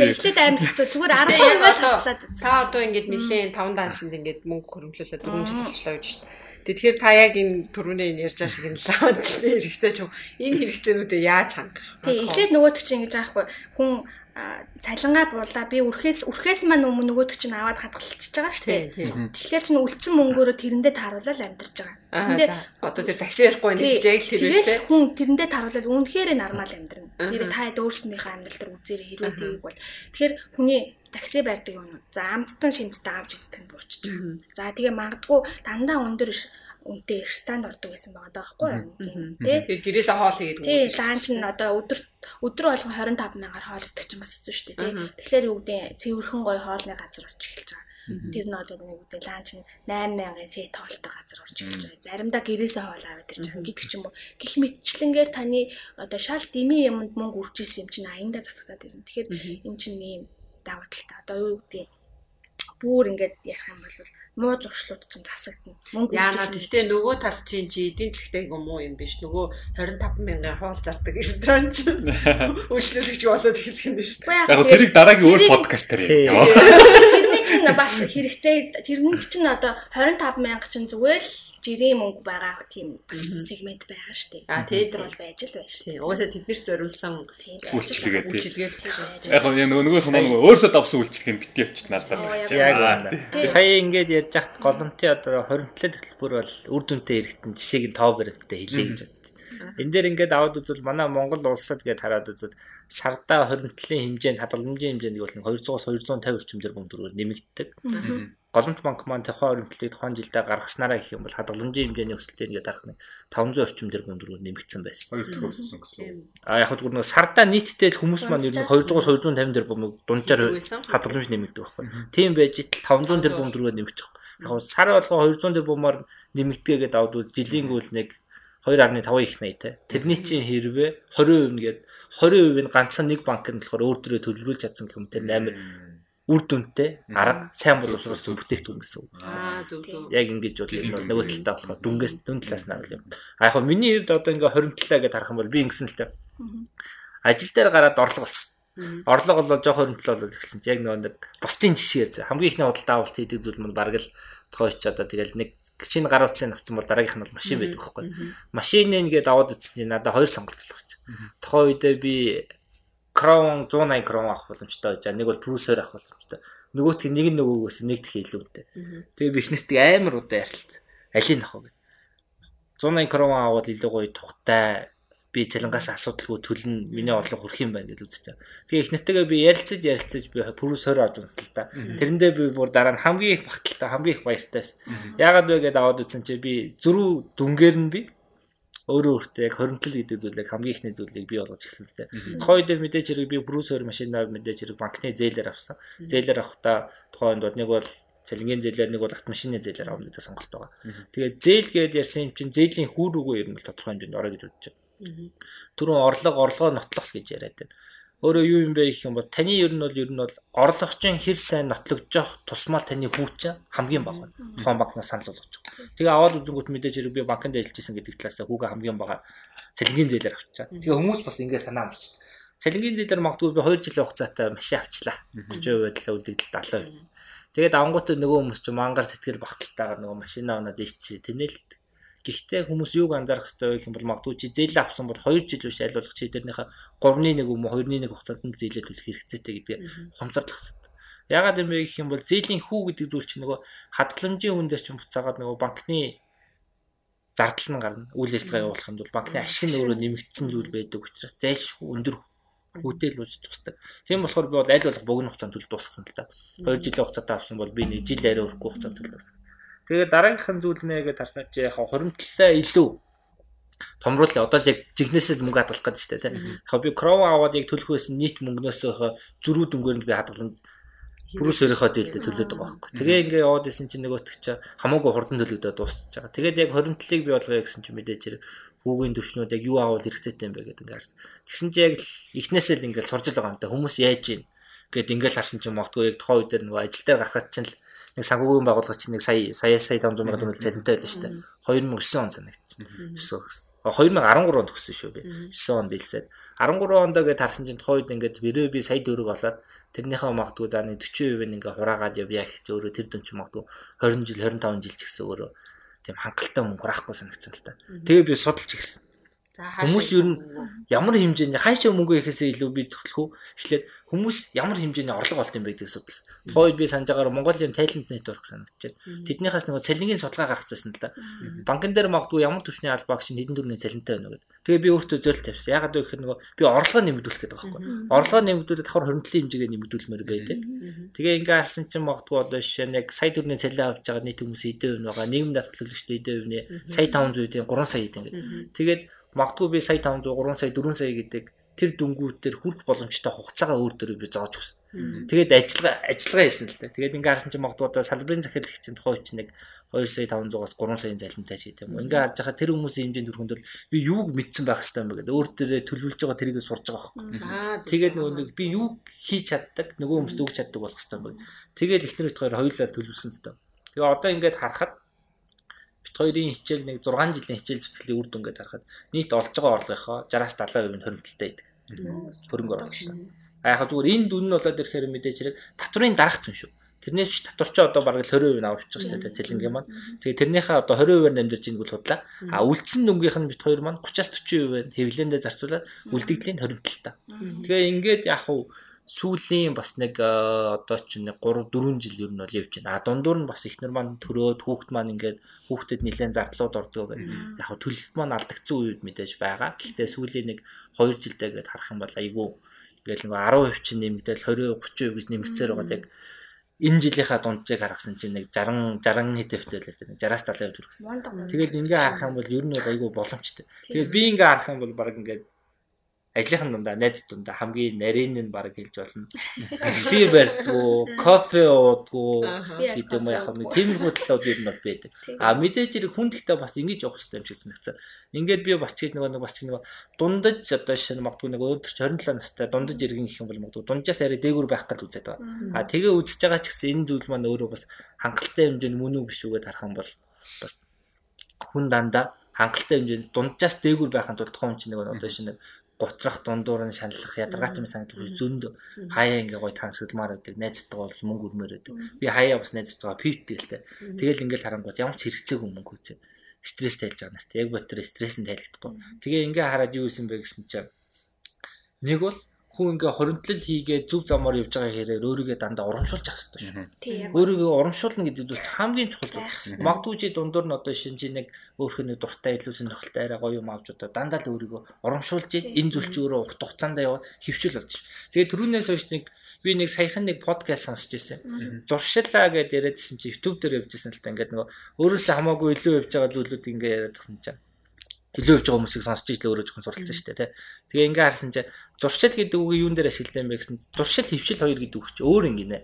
Эхлээд амар хэцүү. Зүгээр 10% татлаад. Та одоо ингэж нэлээд 5 дансанд ингэж мөнгө хөрөнгөлүүлээд 4 жил болчихлоо гэж шүү дээ. Тэгэхээр та яг энэ түрүүний энэ ярьж байгаа шиг энэ лаунч хэрэгцээ ч юм энэ хэрэгцээнүүдээ яаж хангах? Тий, эхлээд нөгөөдөг чинь ингэж аахгүй хүн цалингаа буулаа би үрхээс үрхээс маань өмнө нөгөөдөг чинь аваад хадгалчихж байгаа шүү дээ. Тэгэхээр чинь үлдсэн мөнгөөрөө тэрэндээ тааруулаад амьдарч байгаа. Тэрэндээ одоо тэр такси ярихгүй нэг гэж яг тэр үү дээ. Хүн тэрэндээ тааруулаад үнэхээр нормал амьдрна. Тэр та өөрснийхөө амьдрал дээр үзээр хэрвээ тийг бол тэгэхээр хүний такси барьдаг юм. За амттан шимттэй авч идэх нь буучиж. За тэгээ магадгүй дандаа өндөр үнэтэй ресторанд ордог гэсэн байгаа даахгүй юу. Тэ. Тэгэхээр гэрээсээ хоол хийгээд Тий, ланч нь одоо өдөр өдөр болгон 25 мянгаар хоол идэх ч юм бас хэцүү шүү дээ, тий. Тэгэхээр юу гэдэг цэвэрхэн гоё хоолны газар орж эхэлж байгаа. Тэр нь одоо нэг үедээ ланч нь 8000-ын сет хоолтой газар орж эхэлж байгаа. Заримдаа гэрээсээ хоол аваад ирж байгаа гэдэг ч юм уу. Гэх мэтчлэнгээр таны одоо шал дими юмд мөнгө үржүүлсэн юм чинь аяндаа засагдаад ирнэ. Тэгэхээр энэ чинь ийм давуу талтай. Одоо юу гэдэг бүр ингээд ярих юм бол муу зуршлууд чинь засагдана. Мөнгө Яана гэхдээ нөгөө тал чинь чи эдийн засгтай юм уу юм биш. Нөгөө 25 мянган хоол зардаг ресторан чинь үйлчлүүлэгч болоод эхлэх юм биш. Яг тэрийг дараагийн өөр подкаст дээр яа. Тэрний чинь бас хэрэгтэй. Тэрний чинь одоо 25 мянга чинь зүгээр л жирийн мөнгө байгаа тийм сегмент байгаа шүү дээ. А тэр бол байж л байна шүү. Угаасаа тэднэр зориулсан үйлчлэгээ үйлчлэгээ яг нөгөө нөгөө нөгөө өөрсдөө давсан үйлчлэгээ нь бити явчих наалаа. Яг байна. Сая ингээд ярьж хат голомтын одоо 27 төлбөр бол үр дүнтэй хэрэгтэн жишээг нь тоо баримттай хэлээ гэж бод. Энд дээр ингээд аваад үзвэл манай Монгол улсад гээд хараад үзвэл сарда 27-ийн хэмжээнд хадгаламжийн хэмжээнд бол 200-аас 250 орчим төгрөг нэмэгддэг. Голомт банк маань тухайн өрнөлтийг тухайн жилдээ гаргаснараа гэх юм бол хадгаламжийн хэмжээний өсөлтөө ингээд дарах нэг 500 орчим төгрөг төгрөг нэмэгдсэн байсан. Хоёр дахь өссөн гэсэн. А яг хөө нэг сарда нийтдээ хүмүүс маань ер нь 200-аас 250 төгрөг дунджаар хадгаламж нэмэгдэх байхгүй. Тийм байж 500 төгрөг төгрөг нэмэгдэх. Яг хөө сар болгоо 200 төгрөгөөр нэмэгдэгээд авдвал жилийн гүйл нэг 2.5 их 80 те. Тэрний чинь хэрвээ 20% нэгээд 20% нь ганцхан нэг банкнд болохоор өөр дөрөө төлөвлөж чадсан гэх юм те 8 үр дүнтэй арга сайн боловсруулсан бүтээгдэхүүн гэсэн үг. Аа зөв зөв. Яг ингэж бол бол нөгөө талтай болохоор дүнгээс дүн талаас нь авал юм. А яг миний хувьд одоо ингээ 20 талаа гэж харах юм бол би ингэсэн л та. Ажил дээр гараад орлого болсон. Орлого бол жоох хөрөнгөлөл болоод эхэлсэн чинь яг нөгөө нэг бусдын жишгээр хамгийн ихний худалдаа авалт хийдэг зүйл мань бараг л тохиоч одоо тэгэл нэг шинэ гар утсын авсан бол дараагийнх нь бол машин байдаг байхгүй. Машин нэгээд аваад үзсэн чинь надад хоёр сонголт болгоч. Тухайн үедээ би крон 180 крон авах боломжтой байж байгаа. Нэг бол прусер авах боломжтой. Нөгөөх нь нэг нөгөөгөөс нэг дэх илүүтэй. Тэгээ би ихнэртээ амар удаа ярилцсан. Алийг авах вэ? 180 крон аваад илүү гоё тухтай би цалингаас асуудалгүй төлнө миний орлого хүрэх юм байна гэж байгаа. Тэгээ их нэттэйгээ би ярилцаж ярилцаж би 20 авч унсан л да. Тэрэндээ би бүр дараа нь хамгийн их багталтай хамгийн их баяртайс. Яагаад вэ гэдээ аваад үзсэн чи би зөрүү дүнгээр нь би өөрөө өөртөө яг хоригдол гэдэг зүйлийг хамгийн ихний зүйлийг бий болгож гисэн л дээ. Тухайд мэдээж хэрэг би пүрүс 20 машинаа мэдээж хэрэг банкны зээлээр авсан. Зээлээр авахдаа тухайд нэг бол цалингийн зээлээр нэг бол автомашины зээлээр авах гэдэг сонголт байгаа. Тэгээд зээл гээд ярьсан юм чинь зээлийн хүүр үгүй ер нь бол тодорхой хэмжээнд орой гэж бодож байна. Түрүүн орлого орлогоо нотлох гэж яриад байна. Өөрөө юу юм бэ гэх юм бол таны ер нь бол ер нь бол орлогочин хэр сайн нотлогдож тусмал таны хүүч хамгийн бага байна. Тухайн банкнаас санал болгож байгаа. Тэгээ аваад үзэнгүүт мэдээж хэрэг би банкнд ажиллажсэн гэдэг талаас хүүгээ хамгийн бага цалингийн зээлээр авчаа. Тэгээ хүмүүс бас ингэ санаа амарч. Цалингийн зээлээр магадгүй би 2 жилийн хугацаатай машин авчлаа. 30% байдлаа үлдэгдэл 70%. Тэгээд ангууд нөгөө хүмүүс ч мангар сэтгэл багталтайгаар нөгөө машинаа унаад ичээ тэнэл Гэхдээ хүмүүс юуг анзаарах хэрэгтэй вэ гэх юм бол магадгүй чи зээл авсан бол 2 жил биш аль болох чи тэрнийхээ 3-ны 1 юм уу 2-ны 1 хугацаанд нь зээлээ төлөх хэрэгцээтэй гэдгийг ухамсарлах хэрэгтэй. Яагаад юм бэ гэх юм бол зээлийн хүү гэдэг зүйл чинь нөгөө хадгаламжийн үндээс чинь буцаагаад нөгөө банкны зардал нь гарна. Үйл ажиллагаа явуулах юм бол банкны ашиг нь өөрөө нэмэгдсэн зүйл байдаг учраас зайлшгүй өндөр хөтөлж тусдаг. Тийм болохоор би бол аль болох богино хугацаанд төлөв дуусгасан л та. 2 жилийн хугацаатай авсан бол би нэг жил арай өрөхгүй хугацаанд төлөв дуусгасан. Тэгээд дараагийнхан зүйл нэгэ тарсан чи яг хоримтлаа илүү томруулъя. Одоо л яг жигнэсэл мөнгө хадгалах гэдэг чинь тийм. Яг би кров аваад яг төлөх байсан нийт мөнгнөөс зөрүү дүнгээрнд би хадгална. Бүрээс өөрийнхөө зээлдээ төлөөд байгаа байхгүй. Тэгээ ингээ яваад исэн чинь нөгөөтг чи хамаагүй хурдан төлөвдөө дуусчихж байгаа. Тэгээд яг хоримтлыг би болгоё гэсэн чинь мэдээж хэрэг хүүгийн төвчнүүд яг юу аавал хэрэгцээтэй юм бэ гэдэг ингээ харсан. Тэгсэн чи яг эхнээсээ л ингээ сурж л байгаа юм да. Хүмүүс яаж ийн гэд ингээл харсан чинь магадгүй яг тухайн үед нөгөө ажил дээр гарахад чинь л нэг санхүүгийн байгууллага чинь нэг сая сая сая 500 сая төгрөг цалинтай байлаа шүү дээ. 2009 он санагдчих. Эсвэл 2013 онд төгссөн шүү би. 9 онд илсээд 13 онд гээд харсан чинь тухайн үед ингээд бэрээ би сая төгрөг олоод тэрнийхээ магадгүй заа нэг 40% нь ингээ хураагаад явъя гэж өөрөө тэр дүн чинь магадгүй 20 жил 25 жил ч гэсэн өөрөө тийм хангалттай мөнгө хураахгүй санагдсан л та. Тэгээ би судалж гисэн. Хүмүүс ер нь ямар хэмжээний хаашаа мөнгө ихээсээ илүү би төлөх үү? Эхлээд хүмүүс ямар хэмжээний орлого олт юм бэ гэдгийг судалсан. Тухайд би санаж байгаагаар Монголын Talent Network санагдчихэв. Тэднийхээс нөгөө цалингийн судалгаа гаргацсан л да. Банкн дээр магадгүй ямар төвчний албаг чинь хэдэн төгрөгийн цалинтай байна гэдэг. Тэгээ би өөртөө зөөл тавьсан. Ягаад вэ гэхээр нөгөө би орлогоо нэмэгдүүлэх гэдэг байхгүй. Орлогоо нэмэгдүүлээд давхар хөрөнгөлийн хэмжээгээ нэмэгдүүлмээр байдаг. Тэгээ ингээ харсан чинь магадгүй одоо жишээ нь яг сая төгрөгийн цалин авч байгаа нийт хүмүүс хэдэн вэ байгаа. Нийгэм даатгал төлөгчтэй хэдэн вэ? Сая 500 үеийн 3 сая гэдэг. Тэгээд магадгүй би сая 500 3 сая 4 сая гэдэг тэр дүнгууд дээр хүрэх боломжтой хугацаагаа өөр төрөө би зоож өгсөн. Тэгээд ажиллагаа ажиллагаа хийсэн л дээ. Тэгээд ингээ харсан чинь магадгүй одоо салбарын захиалагчийн тухай үуч нэг 2 сая 500-аас 3 саяын залинтай ч гэдэг юм. Ингээ харж байгаа тэр хүмүүсийн хэмжээнд хүрэхэд бол би юуг мэдсэн байх хэрэгтэй юм бэ гэдэг. Өөр төрөө төлөвлөж байгаа тэрийг сурж байгаа байхгүй. Тэгээд нөгөө нэг би юу хийж чаддаг, нөгөө хүмүүст өгч чаддаг болох хэрэгтэй юм бэ. Тэгээд ихнэр бит хоёр хоёулаа төлөвлөсөн л дээ. Тэгээ одоо ингээд харахад хоёрын хичээл нэг 6 жилийн хичээл зүтгэлийн үр дүн гэдээ харахад нийт олж байгаа орлогынхоо 60-аас 70% нь хоримтлалтай байдаг. Хөрөнгө оруулалт. А яг зүгээр энэ дүн нь болоод ирэхээр мэдээж хэрэг татврын дарах түн шүү. Тэрнээс ч татварчаа одоо бараг 20% авах байгаа шүү дээ цэлэнгийн маань. Тэгээ тэрнийхээ одоо 20%-аар нэмдэрч ийнг бол худлаа. А үлдсэн дүнгийнх нь бит хоёр маань 30-аас 40% хэвлэндээ зарцуулаад үлдэгдлийн хоримтлалтай. Тэгээ ингээд яг хуу сүүлийн бас нэг одоо ч нэг 3 4 жил ер нь бол явж байна. А дундуур нь бас ихнэр маань төрөөд хүүхд маань ингээд хүүхдэд нэлээд зардлууд ордог гэх. Яг хөө төлөлт маань алдагдсан үед мэдээж байгаа. Гэхдээ сүүлийн нэг 2 жилдээ гээд харах юм бол айгүй ингээд нэг 10% чинь нэмэгдээл 20 30% гэж нэмэгцээр байгаа яг энэ жилийнхаа дунджийг харгасан чинь нэг 60 60 хэд хэвтэй л гэдэг 60-аас 70% төрсөн. Тэгээд ингээ харах юм бол ер нь айгүй боломжтой. Тэгээд би ингээ харах юм бол баг ингээд ажлынхан дундаа найз дундаа хамгийн нарийн нь баг хэлж болно. Такси барьдгүй, кофе уудгүй гэдэг юм яг нэг тиймэрхүү талууд ер нь бол байдаг. А мэдээж хэрэг хүн гэхдээ бас ингэж явах хэрэгтэй юм шиг санагцсан. Ингээд би бас чиг нөгөө бас чиг нөгөө дундаж одоо шинэ магадгүй нэг өөр 27 настай дундаж иргэн гэх юм бол магадгүй дунджаас арай дээгүр байх гал үзээд байгаа. А тэгээ үзэж байгаа ч гэсэн энэ зүйл маань өөрөө бас хангалттай хэмжээнд мөн үү биш үгээд харах юм бол бас хүн дандаа хангалттай хэмжээнд дунджаас дээгүр байхын тулд тухайн хүн чинь нэг одоо шинэ гутрах дундуур нь шаналлах ядаргаатай юм санагдах зөнд хаяа ингээ гой тансагламаар байдаг найзтайгаа бол мөнгө өрмөр байдаг. Би хаяа бас найзтайгаа тэ тэгэл ингээл харангууд ямар ч хэрэгцээгүй мөнгө үзээ. Стресс тайлж байгаа нарт. Яг ботор стресс нь тайлагдахгүй. Тэгээ ингээ хараад юу исэн бэ гэсэн чинь нэг бол хүн ингээ хоримтлал хийгээд зүг замаар явж байгаа хэрэг өөрийгөө дандаа урамшуулж ах хэрэгтэй шүү. Өөрийгөө урамшуулна гэдэг зүйл хамгийн чухал. Магадгүй чи дундуур нь одоо шинж нэг өөрхөн нэг дуртай илүү сонирхолтой арай гоё юм авч удаа дандаа л өөрийгөө урамшуулж энэ зүйл чи өөрөө урт хугацаанд яваад хөвшил болж ш. Тэгээд түрүүнээс хойш нэг би нэг саяхан нэг подкаст сонсч ирсэн. Зуршиллаа гэдээ яриадсэн чи YouTube дээр явж ирсэн л та ингээд нөгөө өөрөөсөө хамаагүй илүү явж байгаа зүйлүүд ингээ яриадсан чинь илүү явж байгаа хүмүүсийг сонсч ижил өөрөө жоохон суралцсан шүү дээ тий. Тэгээ ингээ харсан чи зуршил гэдэг үгийг юун дээр ашигладаг юм бэ гэсэн зуршил хөвшил хоёр гэдэг үг чи өөр ингэнэ.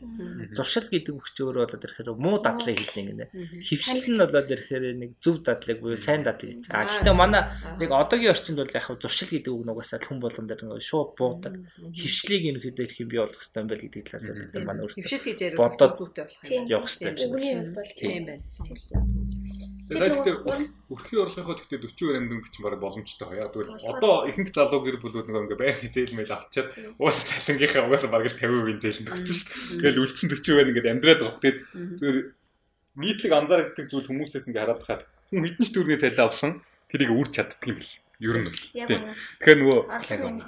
Зуршил гэдэг үг чи өөр болоод ирэхээр муу дадлыг хэлдэг ингэнэ. Хөвшил нь болоод ирэхээр нэг зөв дадлыг буюу сайн дадлыг гэж. А гэхдээ манай яг одоогийн орчинд бол яг зуршил гэдэг үг нугасаа хүн болгон дээр шууд буудаг. Хөвшлийг ерөнхийдөө их юм бий болгох хэрэгтэй юм байл гэдэг талаас нь бид нар манай өөрсдөө хөвшил гэж яриад зүйтэй болох юм. Явах юм шиг. Үгний хувьд бол тийм байна. Сонголт. Тэгээд өрхийн орлогынхоо тэгтээ 40 амьд ч бараг боломжтой хаяа. Тэгвэл одоо ихэнх залуу гэр бүлүүд нэг ингээ байрны зээл мэйл авчиад уусаа цалингийнхаа угаасаа бараг л 50% зээл өгсөн шүү дээ. Тэгэл үлдсэн 40% ингээ амьдраад байгаа. Тэгээд зүгээр нийтлэг анзаардаг зүйл хүмүүсээс ингээ хараад хаад хүн хэдэн ч төгрөгийн цалин авсан тэрийг үрж чаддаг юм бэл. Ер нь бол. Тэгэхээр нөгөө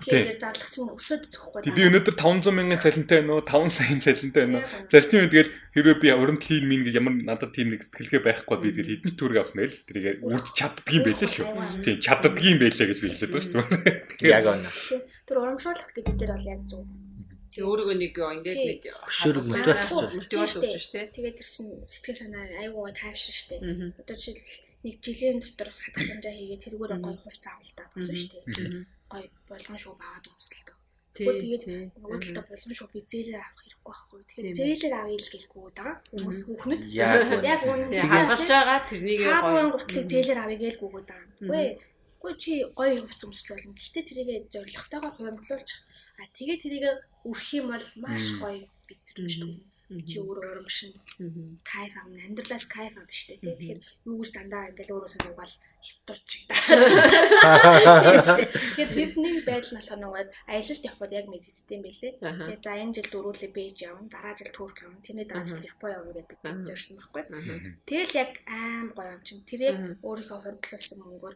тэгэхээр зарлах чинь өсөд өгөхгүй. Би өнөөдөр 500 мянган цалинтай байна уу? 5 саяын цалинтай байна уу? Зарчны үед тэгэл хэрвээ би уран хийн мин гэж ямар надад тийм нэг сэтгэлгээ байхгүй би тэгэл хэдэн төгрөг авсан байл. Тэрийг үрж чаддаг юм байлээ шүү. Тийм чаддаг юм байлээ гэж би хэлээд байна шүү. Яг байна. Тэр урамшуулах гэдэг дээр бол яг зөв. Тэг өөрийгөө нэг ингээд нэг хөшөөрөг дээ. Тэгээд тэр чинь сэтгэл санаа айгуугаа тайвшир дээ. Одоо жишээл нэг жилийн дотор хадгаламжаа хийгээд тэрүүгээр гоё хувцас авалтаа болно шүү дээ. Гоё болгон шүүп аваад өмсөлтөө. Тэгээд нөгөө талдаа болгон шүүп би зээлээр авах хэрэггүй байхгүй. Тэгэхээр зээлээр авъя л гэлгүй даа. Хүмүүс хүүхнүүд яг үнэ. хадгалж байгаа тэрнийг гоё. гутлыг зээлээр авъя гэлгүй даа. Үгүй. Гүй чи гоё хувц өмсөж болно. Гэхдээ тэрийг зоригтойгоор хуримтлуулж а тэгээ тэрийг үрэх юм бол маш гоё битрэмж төрнө чи өөрөө урамшин кайф авна амьдралаас кайф авна штэ тий тэгэхээр юу гэж дандаа ингээл өөрөө сонирхвал хитууч тэгэхээр тэрний байдал нь болохоор нөгөө аялалд явхад яг мэддэгдсэн юм билээ. Тэгээ за энэ жил дөрүүлээ бэж явна дараа жил турк явна тэрний дараа жил япон явна гэж бид зорьсон байхгүй. Тэгэл яг аим гоё юм чин тэр яг өөрийнхөө хоригдлуулсан мөнгөөр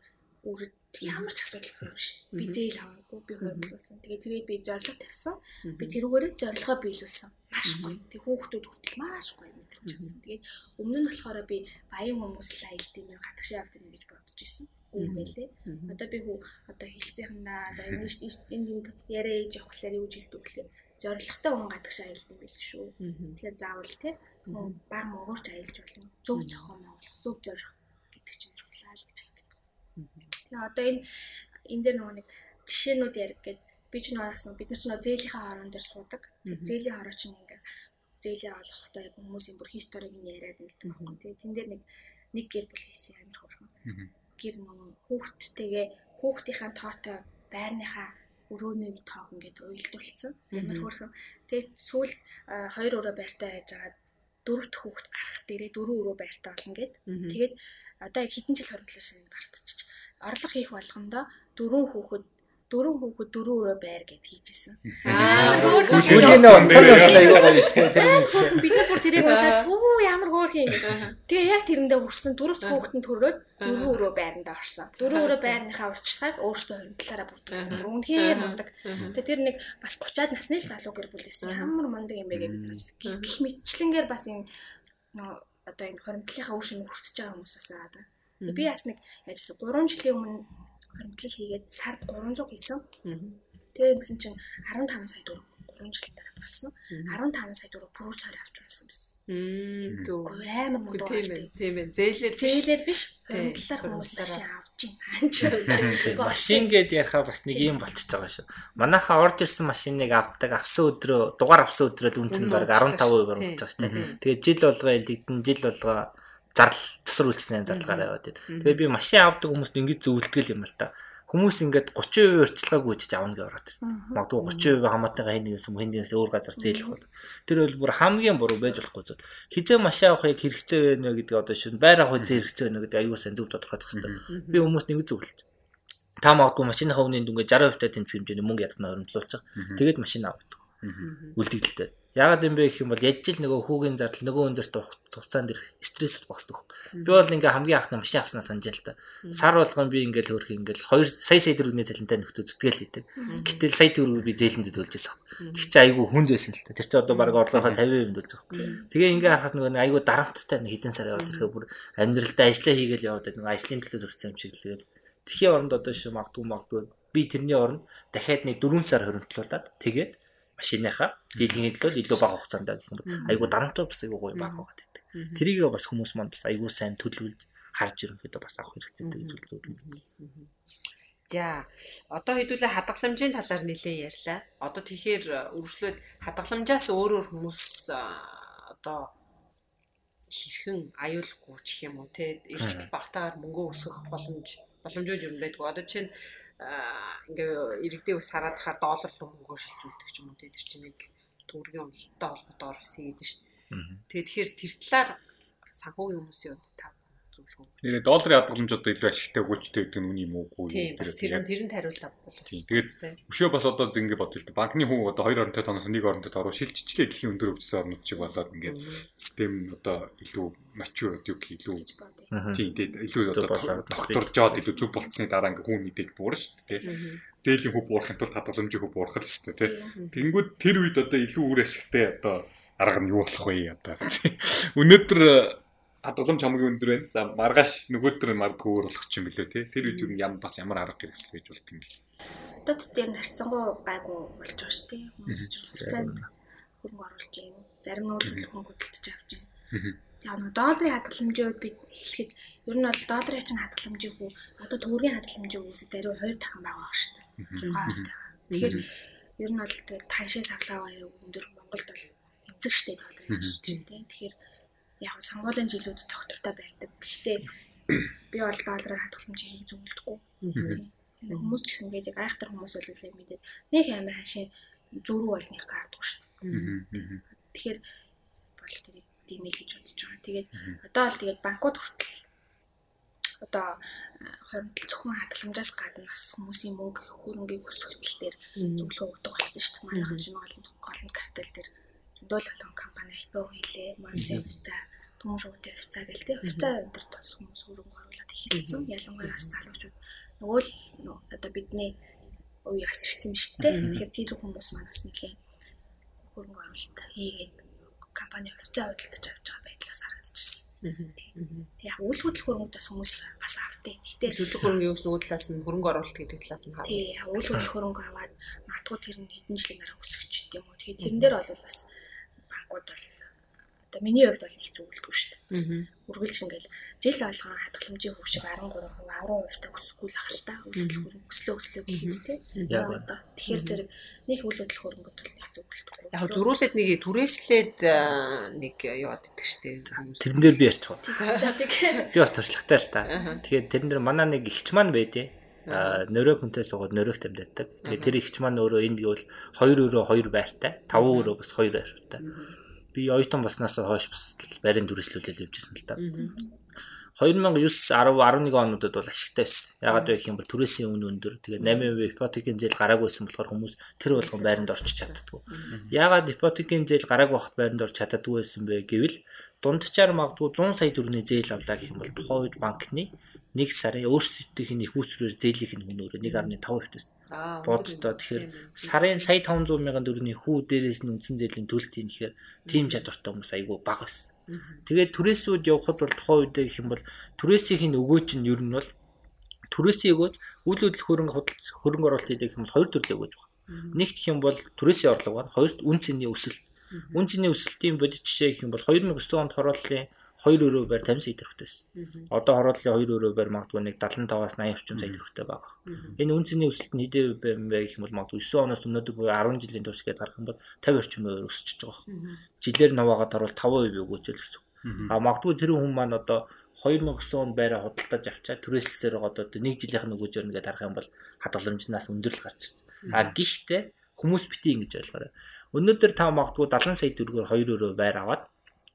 үрд ямар ч асуудалгүй юм шиг. Би зээл аваагүй, би хойдлуулсан. Тэгээ тэрийг би зориг тавьсан. Би тэрүүгээрээ зорилгоо биелүүлсэн. Маш гоё. Тэг хүүхдүүд хүртэл маш гоё мэдрэмж авсан. Тэгээд өмнө нь болохоор би баян хүмүүс л аялд юм гадагшаа явд юм гэж бодож ирсэн. Үгүй байлээ. Одоо би хүү одоо хилцээхэндээ одоо энэ энэ юм яриа ээж явахлаар юу жилдэг гэхлээр зоригтой хүн гадагшаа аялд юм байл шүү. Тэгэхээр заавал тий баг мөнгөөрч аялж болно. Зөв зохион байгуулах, зөв зорих гэдэг чинь чухал л гэж хэлдэг. Тэгээ одоо энэ энэ дээр нөгөө нэг жишээнүүд ярих гээд би ч наас бид нар ч нөө зээлийнхаа хорон дээр суудаг. Зээлийн хороо чинь ингээд зээлээ олохдоо яг хүмүүсийн бүр историйг нь яриад ингэдэг байхгүй. Тэгээ тэн дээр нэг нэг гэр бүл хийсэн амир хөрхөн. Гэр нөгөө хүүхдтэйгээ хүүхдийнхаа тоотой байрныхаа өрөөнийг тоог ингээд уйлдуулсан. Амар хөрхөн. Тэгээ сүүл хоёр өрөө байртай байж байгаа дөрөвт хүүхд гарах дээрээ дөрөв өрөө байртай болно гэд. Тэгээд одоо яг хэдэн жил нь бартчих. Орлого хийх болгондоо дөрөв хүүхэд дөрөв хүүхэд дөрөв өрөө байр гэд хийжсэн. Аа. Нөө тэр аюу гоё шүү дээ. Бид нар бүр тэрийг уншаад хөө ямар хөөх юм. Тэгээ яг тэрэндээ хүрсэн дөрөвт хүүхэдэн төрөөд дөрөв өрөө байранд орсон. Дөрөв өрөө байрныхаа урьдчилгааг өөрсдөө хоригдлаараа бүрдүүлсэн. Бүр үнхээр мундаг. Тэгээ тэр нэг бас 30-аад насны л залуу гэр бүлээсэн. Ямар мундаг юм бэ гэж бид бас гих мэтчлэнгээр бас энэ нөө одоо энэ хоригдлынхаа үр шимийг хүртэж байгаа хүмүүс бас байгаа да. Би бас нэг яаж гэсэн 3 жилийн өмнө хоригдлол хийгээд сард 300 хийсэн. Тэгээ гэсэн чинь 15 сая төгрөг 3 жил дараа болсон. 15 сая төгрөг бүрүү цаар авч унсан байсан. Мм зөв. Амар мундаг. Тийм ээ. Тийм ээ. Зээлэр Зээлэр биш. Хоригдлаар хүмүүс машин авч ин цаанч. Машин гэд ярихаа бас нэг юм болчихж байгаа шүү. Манайхаа орж ирсэн машиныг авдаг авсан өдрөө дугаар авсан өдрөө үнц нь баг 15% болчихж байгаа шүү дээ. Тэгээд жил болгоо элдэгдэн жил болгоо зардал тусар үйлчлэлийн зарлагаараа яваад байд. Тэгээ би машин авдаг хүмүүст ингэж зөвлөдгөл юм л та. Хүмүүс ингээд 30% урьдчилгааг үүсэж авна гэж ороод ирсэн. Магадгүй 30% хамаатайгаа хин нэгээс хин нэгээс өөр газар зээлэх бол. Тэр бол бүр хамгийн буруу байж болохгүй зүйл. Хизээ машин авахыг хэрэгцээ байна вэ гэдэг одоо шин байр авах хэрэгцээ байна гэдэг аюул сан зөв тодорхойлох хэрэгтэй. Би хүмүүст нэг зөвлөж. Та магадгүй машиныхаа үнийн дүнгээ 60% та тэнцэх хэмжээний мөнгө ядах нь оримтлуулчих. Тэгээд машин авдаг. Үлдэгдэлтэй. Яагаад юм бэ гэх юм бол яж ил нөгөө хүүгийн зардал нөгөө өндөрт хугацаанд ирэх стресс багсдаг. Би бол ингээ хамгийн анхны машин авснаа санаж л та. Сар болгон би ингээл хөрх ингээл 2 сая сая төгрөгийн зэлэнтэй нөхдөд зүтгэл хийдэг. Гэтэл сая төгрөг би зээлэндээ төлж байсан. Тэг чи айгүй хүнд байсан л та. Тэр чи одоо баг орлогоо 50% төлж байгаа. Тэгээ ингээ харахад нөгөө айгүй дарамттай нэг хэдэн сар яваад ирэхээр бүр амьдралдаа ажиллаа хийгээл яваад нөгөө ажлын төлөө төрсөн юм шиг л тэгээд Тэхийн оронд одоо шиг магадгүй магадгүй би тэрний оронд дахиад нэг 4 сар хоригдлуулад тэгээд машиныхаа дийлгийн төлөө илүү бага хугацаанд айгу дарамттай бас айгу гоё бага байгаад байдаг. Тэрийг бас хүмүүс маань бас айгу сайн төлөвлөж харж ерөнхийдөө бас авах хэрэгтэй гэж үзүүлдэг. За одоо хэдүүлээ хадгаламжийн талаар нэлээ ярьлаа. Одоо тэгэхээр үргэлжлээд хадгаламжаас өөрөөр хүмүүс одоо хэрхэн аюулгүй ч юм уу те эрсдэл багтаагаар мөнгө өсгөх боломж боломжууд юм байдгүй. Одоо чинь ингээ иргэдийн ус хараад хахаар доллар руу мөнгө шилжүүлдэг ч юм уу тэр чинь нэг төгрөгийн уналттай холбоотойгоор бас хийдэг шүү дээ. Тэгээд тэгэхээр тэр талаар санхүүгийн хүмүүсийн хувьд та зөвлөгөө өгч. Тэгээ долларын хадгаламж одоо илүү ашигтай өгүүлжтэй гэдэг нь үний юм уугүй. Тэр тэр тэрэнд хариултаа бол. Тэгээд өшөө бас одоо ингэ бодъё л да. Банкны хүн одоо хоёр оронтой тоноос нэг оронтой оруу шилжчихлээ дэлхийн өндөр хөгжсөн орнууд шиг болоод ингээд систем одоо илүү мачур одоо юу илүү тийм тэгээд илүү одоо докторжоод илүү зөв болцсны дараа ингээд хүн мэдээж буурна шүү дээ. Зээлийн хөв буурахын тулд хадгаламжийн хөв буурах л шүү дээ. Тэнгүүд тэр үед одоо илүү үр ашигтай одоо арга нь юу болох вэ одоо. Өнөөдөр хадгаламж хамгийн өндөр байна. За маргааш нөгөөдөр мардгүй өөр болох юм билээ тий. Тэр үед юу ям бас ямар арга хэрэгсэл байж болт юм бэл. Дод дээр нь харьцангуй гайгүй болж байгаа шүү ч хугацаанд хөрөнгө оруулж юм. Зарим нь хөрөнгө хөдөлж авч юм. За нөгөө долларын хадгаламжийн үед бид хэлэхэд ер нь бол долларын чинь хадгаламжийн хүү одоо төгрөгийн хадгаламжийн хүүсээ даруй 2 дахин бага баг шүү дээ. Тэгэхээр ер нь бол тэгээд таншийн савлгаа өндөр Монголд бол эмзэг штэ долларын шүү дээ. Тэгэхээр яг сонгуулийн жилүүд доктортой байлдаг. Гэхдээ би бол доллараар хадгаламж хийх зөвлөдөггүй. Хүмүүс ч гэсэн тэгээд яг айхтар хүмүүс бол яг мэдээд нэг амар хашийн зөрүү болных гардгүй шүү дээ. Тэгэхээр бол тэрийг димэл гэж бодож байгаа. Тэгээд одоо бол тэгээд банкуд хүртэл одоо хоримтл зөвхөн хадгаламжаас гадна бас хүмүүсийн мөнгө хөрөнгийг өсгөхтөл дээр зөвлөгөө өгдөг болсон шүү дээ. Манайхан олон голланд картел дээр дуул олон компани IPO хийлээ. Монсын хувьцаа, шуугтын хувьцаа гэл тээ. Хувьцаа өндөр тус хүмүүс хөрөнгө оруулаад эхэлсэн. Ялангуяа бас залуучууд нөгөө л одоо бидний үе бас ирсэн биз дээ. Тэгэхээр тийм хүмүүс манаас нэлийн хөрөнгө оруулалт хийгээд компани хувьцаа худалдаж авч байгаа байдлаас харагдчихсан. Тэг яг үйл хөдлөх хөрөнгөдөөс хүмүүс бас автыг. Гэхдээ төлөх хөрөнгөний ус нөгөө талаас нь хөрөнгө оруулалт гэдэг талаас нь хаа. Тий, үйл хөдлөх хөрөнгө аваад магадгүй тэр нь хэдэн жилийн дараа өсөж юм уу. Тэгэхээр тэрэн дээр бол бас банкуд бол одоо миний хувьд бол их зөвлөдгөө шүү дээ. үргэлж ингээл жил болгон хатгаламжийн хөвшиг 13%, 10% та өсөхгүй л ахaltaа үйлдэл хөрөнгө өслөө өслөө гэхэд те. Яг одоо тэгэхээр зэрэг нэг үйл хөдлөх хөрөнгөд бол их зүг үлдэхгүй. Яг зөрүүлээд нэг түрээслээд нэг яваад идэх штеп. Тэрэн дээр би ярьчих. Би бас туршлагатай л та. Тэгэхээр тэрэн дээр манай нэг ихч маань байдیں۔ а нөрөө хүнтэй суугаад нөрөөх тамдаадаг. Тэгээ тэр ихч маань өөрөө энд гэвэл 2 өрөө 2 байртай, 5 өрөө бас 2 байртай. Би оюутан болсноос хойш бас байрын дүрслүүлэл явьжсэн л та. 2009 10 11 онуудад бол ашигтай байсан. Ягаад вэ гэх юм бол түрээсийн үн өндөр. Тэгээд 8% ипотекийн зээл гараагүйсэн болохоор хүмүүс тэр болгон байранд орчих чаддгүй. Ягаад ипотекийн зээл гараагүй байхад байранд орж чаддгүй байсан бэ гэвэл дундчаар магадгүй 100 сая төгрөгийн зээл авлаа гэх юм бол тухайн үед банкны нэг сарын өөрсдийнх нь их үүсвэрээр зээлийнх нь хүн өөрөө 1.5% байсан. Боддоо тэгэхээр сарын сая 500 мянган төгрөгийн хүү дээрээс нь үндсэн зээлийн төлөлт юм ихээр тийм чадвартай хүмүүс айгүй бага байсан. Тэгээд түрээсүүд явхад бол тухайн үед гэх юм бол түрээсийн өгөөч нь ер нь бол түрээсийн өгөөч үйл хөдлөх хөрөнгө хөрөнгө оруулалт хийх юм бол хоёр төрлөө өгөөж байгаа. Нэг гэх юм бол түрээсийн орлого байна. Хоёрт үн цэний өсөл. Үн цэний өсөлтийн бодит жишээ гэх юм бол 2009 онд хорооллын 2 өрөө байр 50 сая төгрөгтэйсэн. Одоо хорооллын 2 өрөө байр магадгүй нэг 75-аас 80 орчим сая төгрөгтэй байгаа. Энэ үнцний өсөлт нь хэдийн байм бэ гэх юм бол магадгүй 9 оноос өнөөдөр буюу 10 жилийн турш гээд харах юм бол 50 орчим өсөж байгаа. Жилээр наваагаад орвол 5% өгөөжөл гэсэн. А магадгүй тэр хүн маань одоо 2009 онд байраа худалдаж авчаа түрээслэлээр одоо нэг жилийнх нь өгөөж өрнө гэдээ харах юм бол хадгаламжнаас өндөрлөл гарч ирдэг. А гэхдээ хүмүүс бити ингэж ойлгоорой. Өнөөдөр та магадгүй 70 сая төгрөгөөр 2 өрөө байр аваад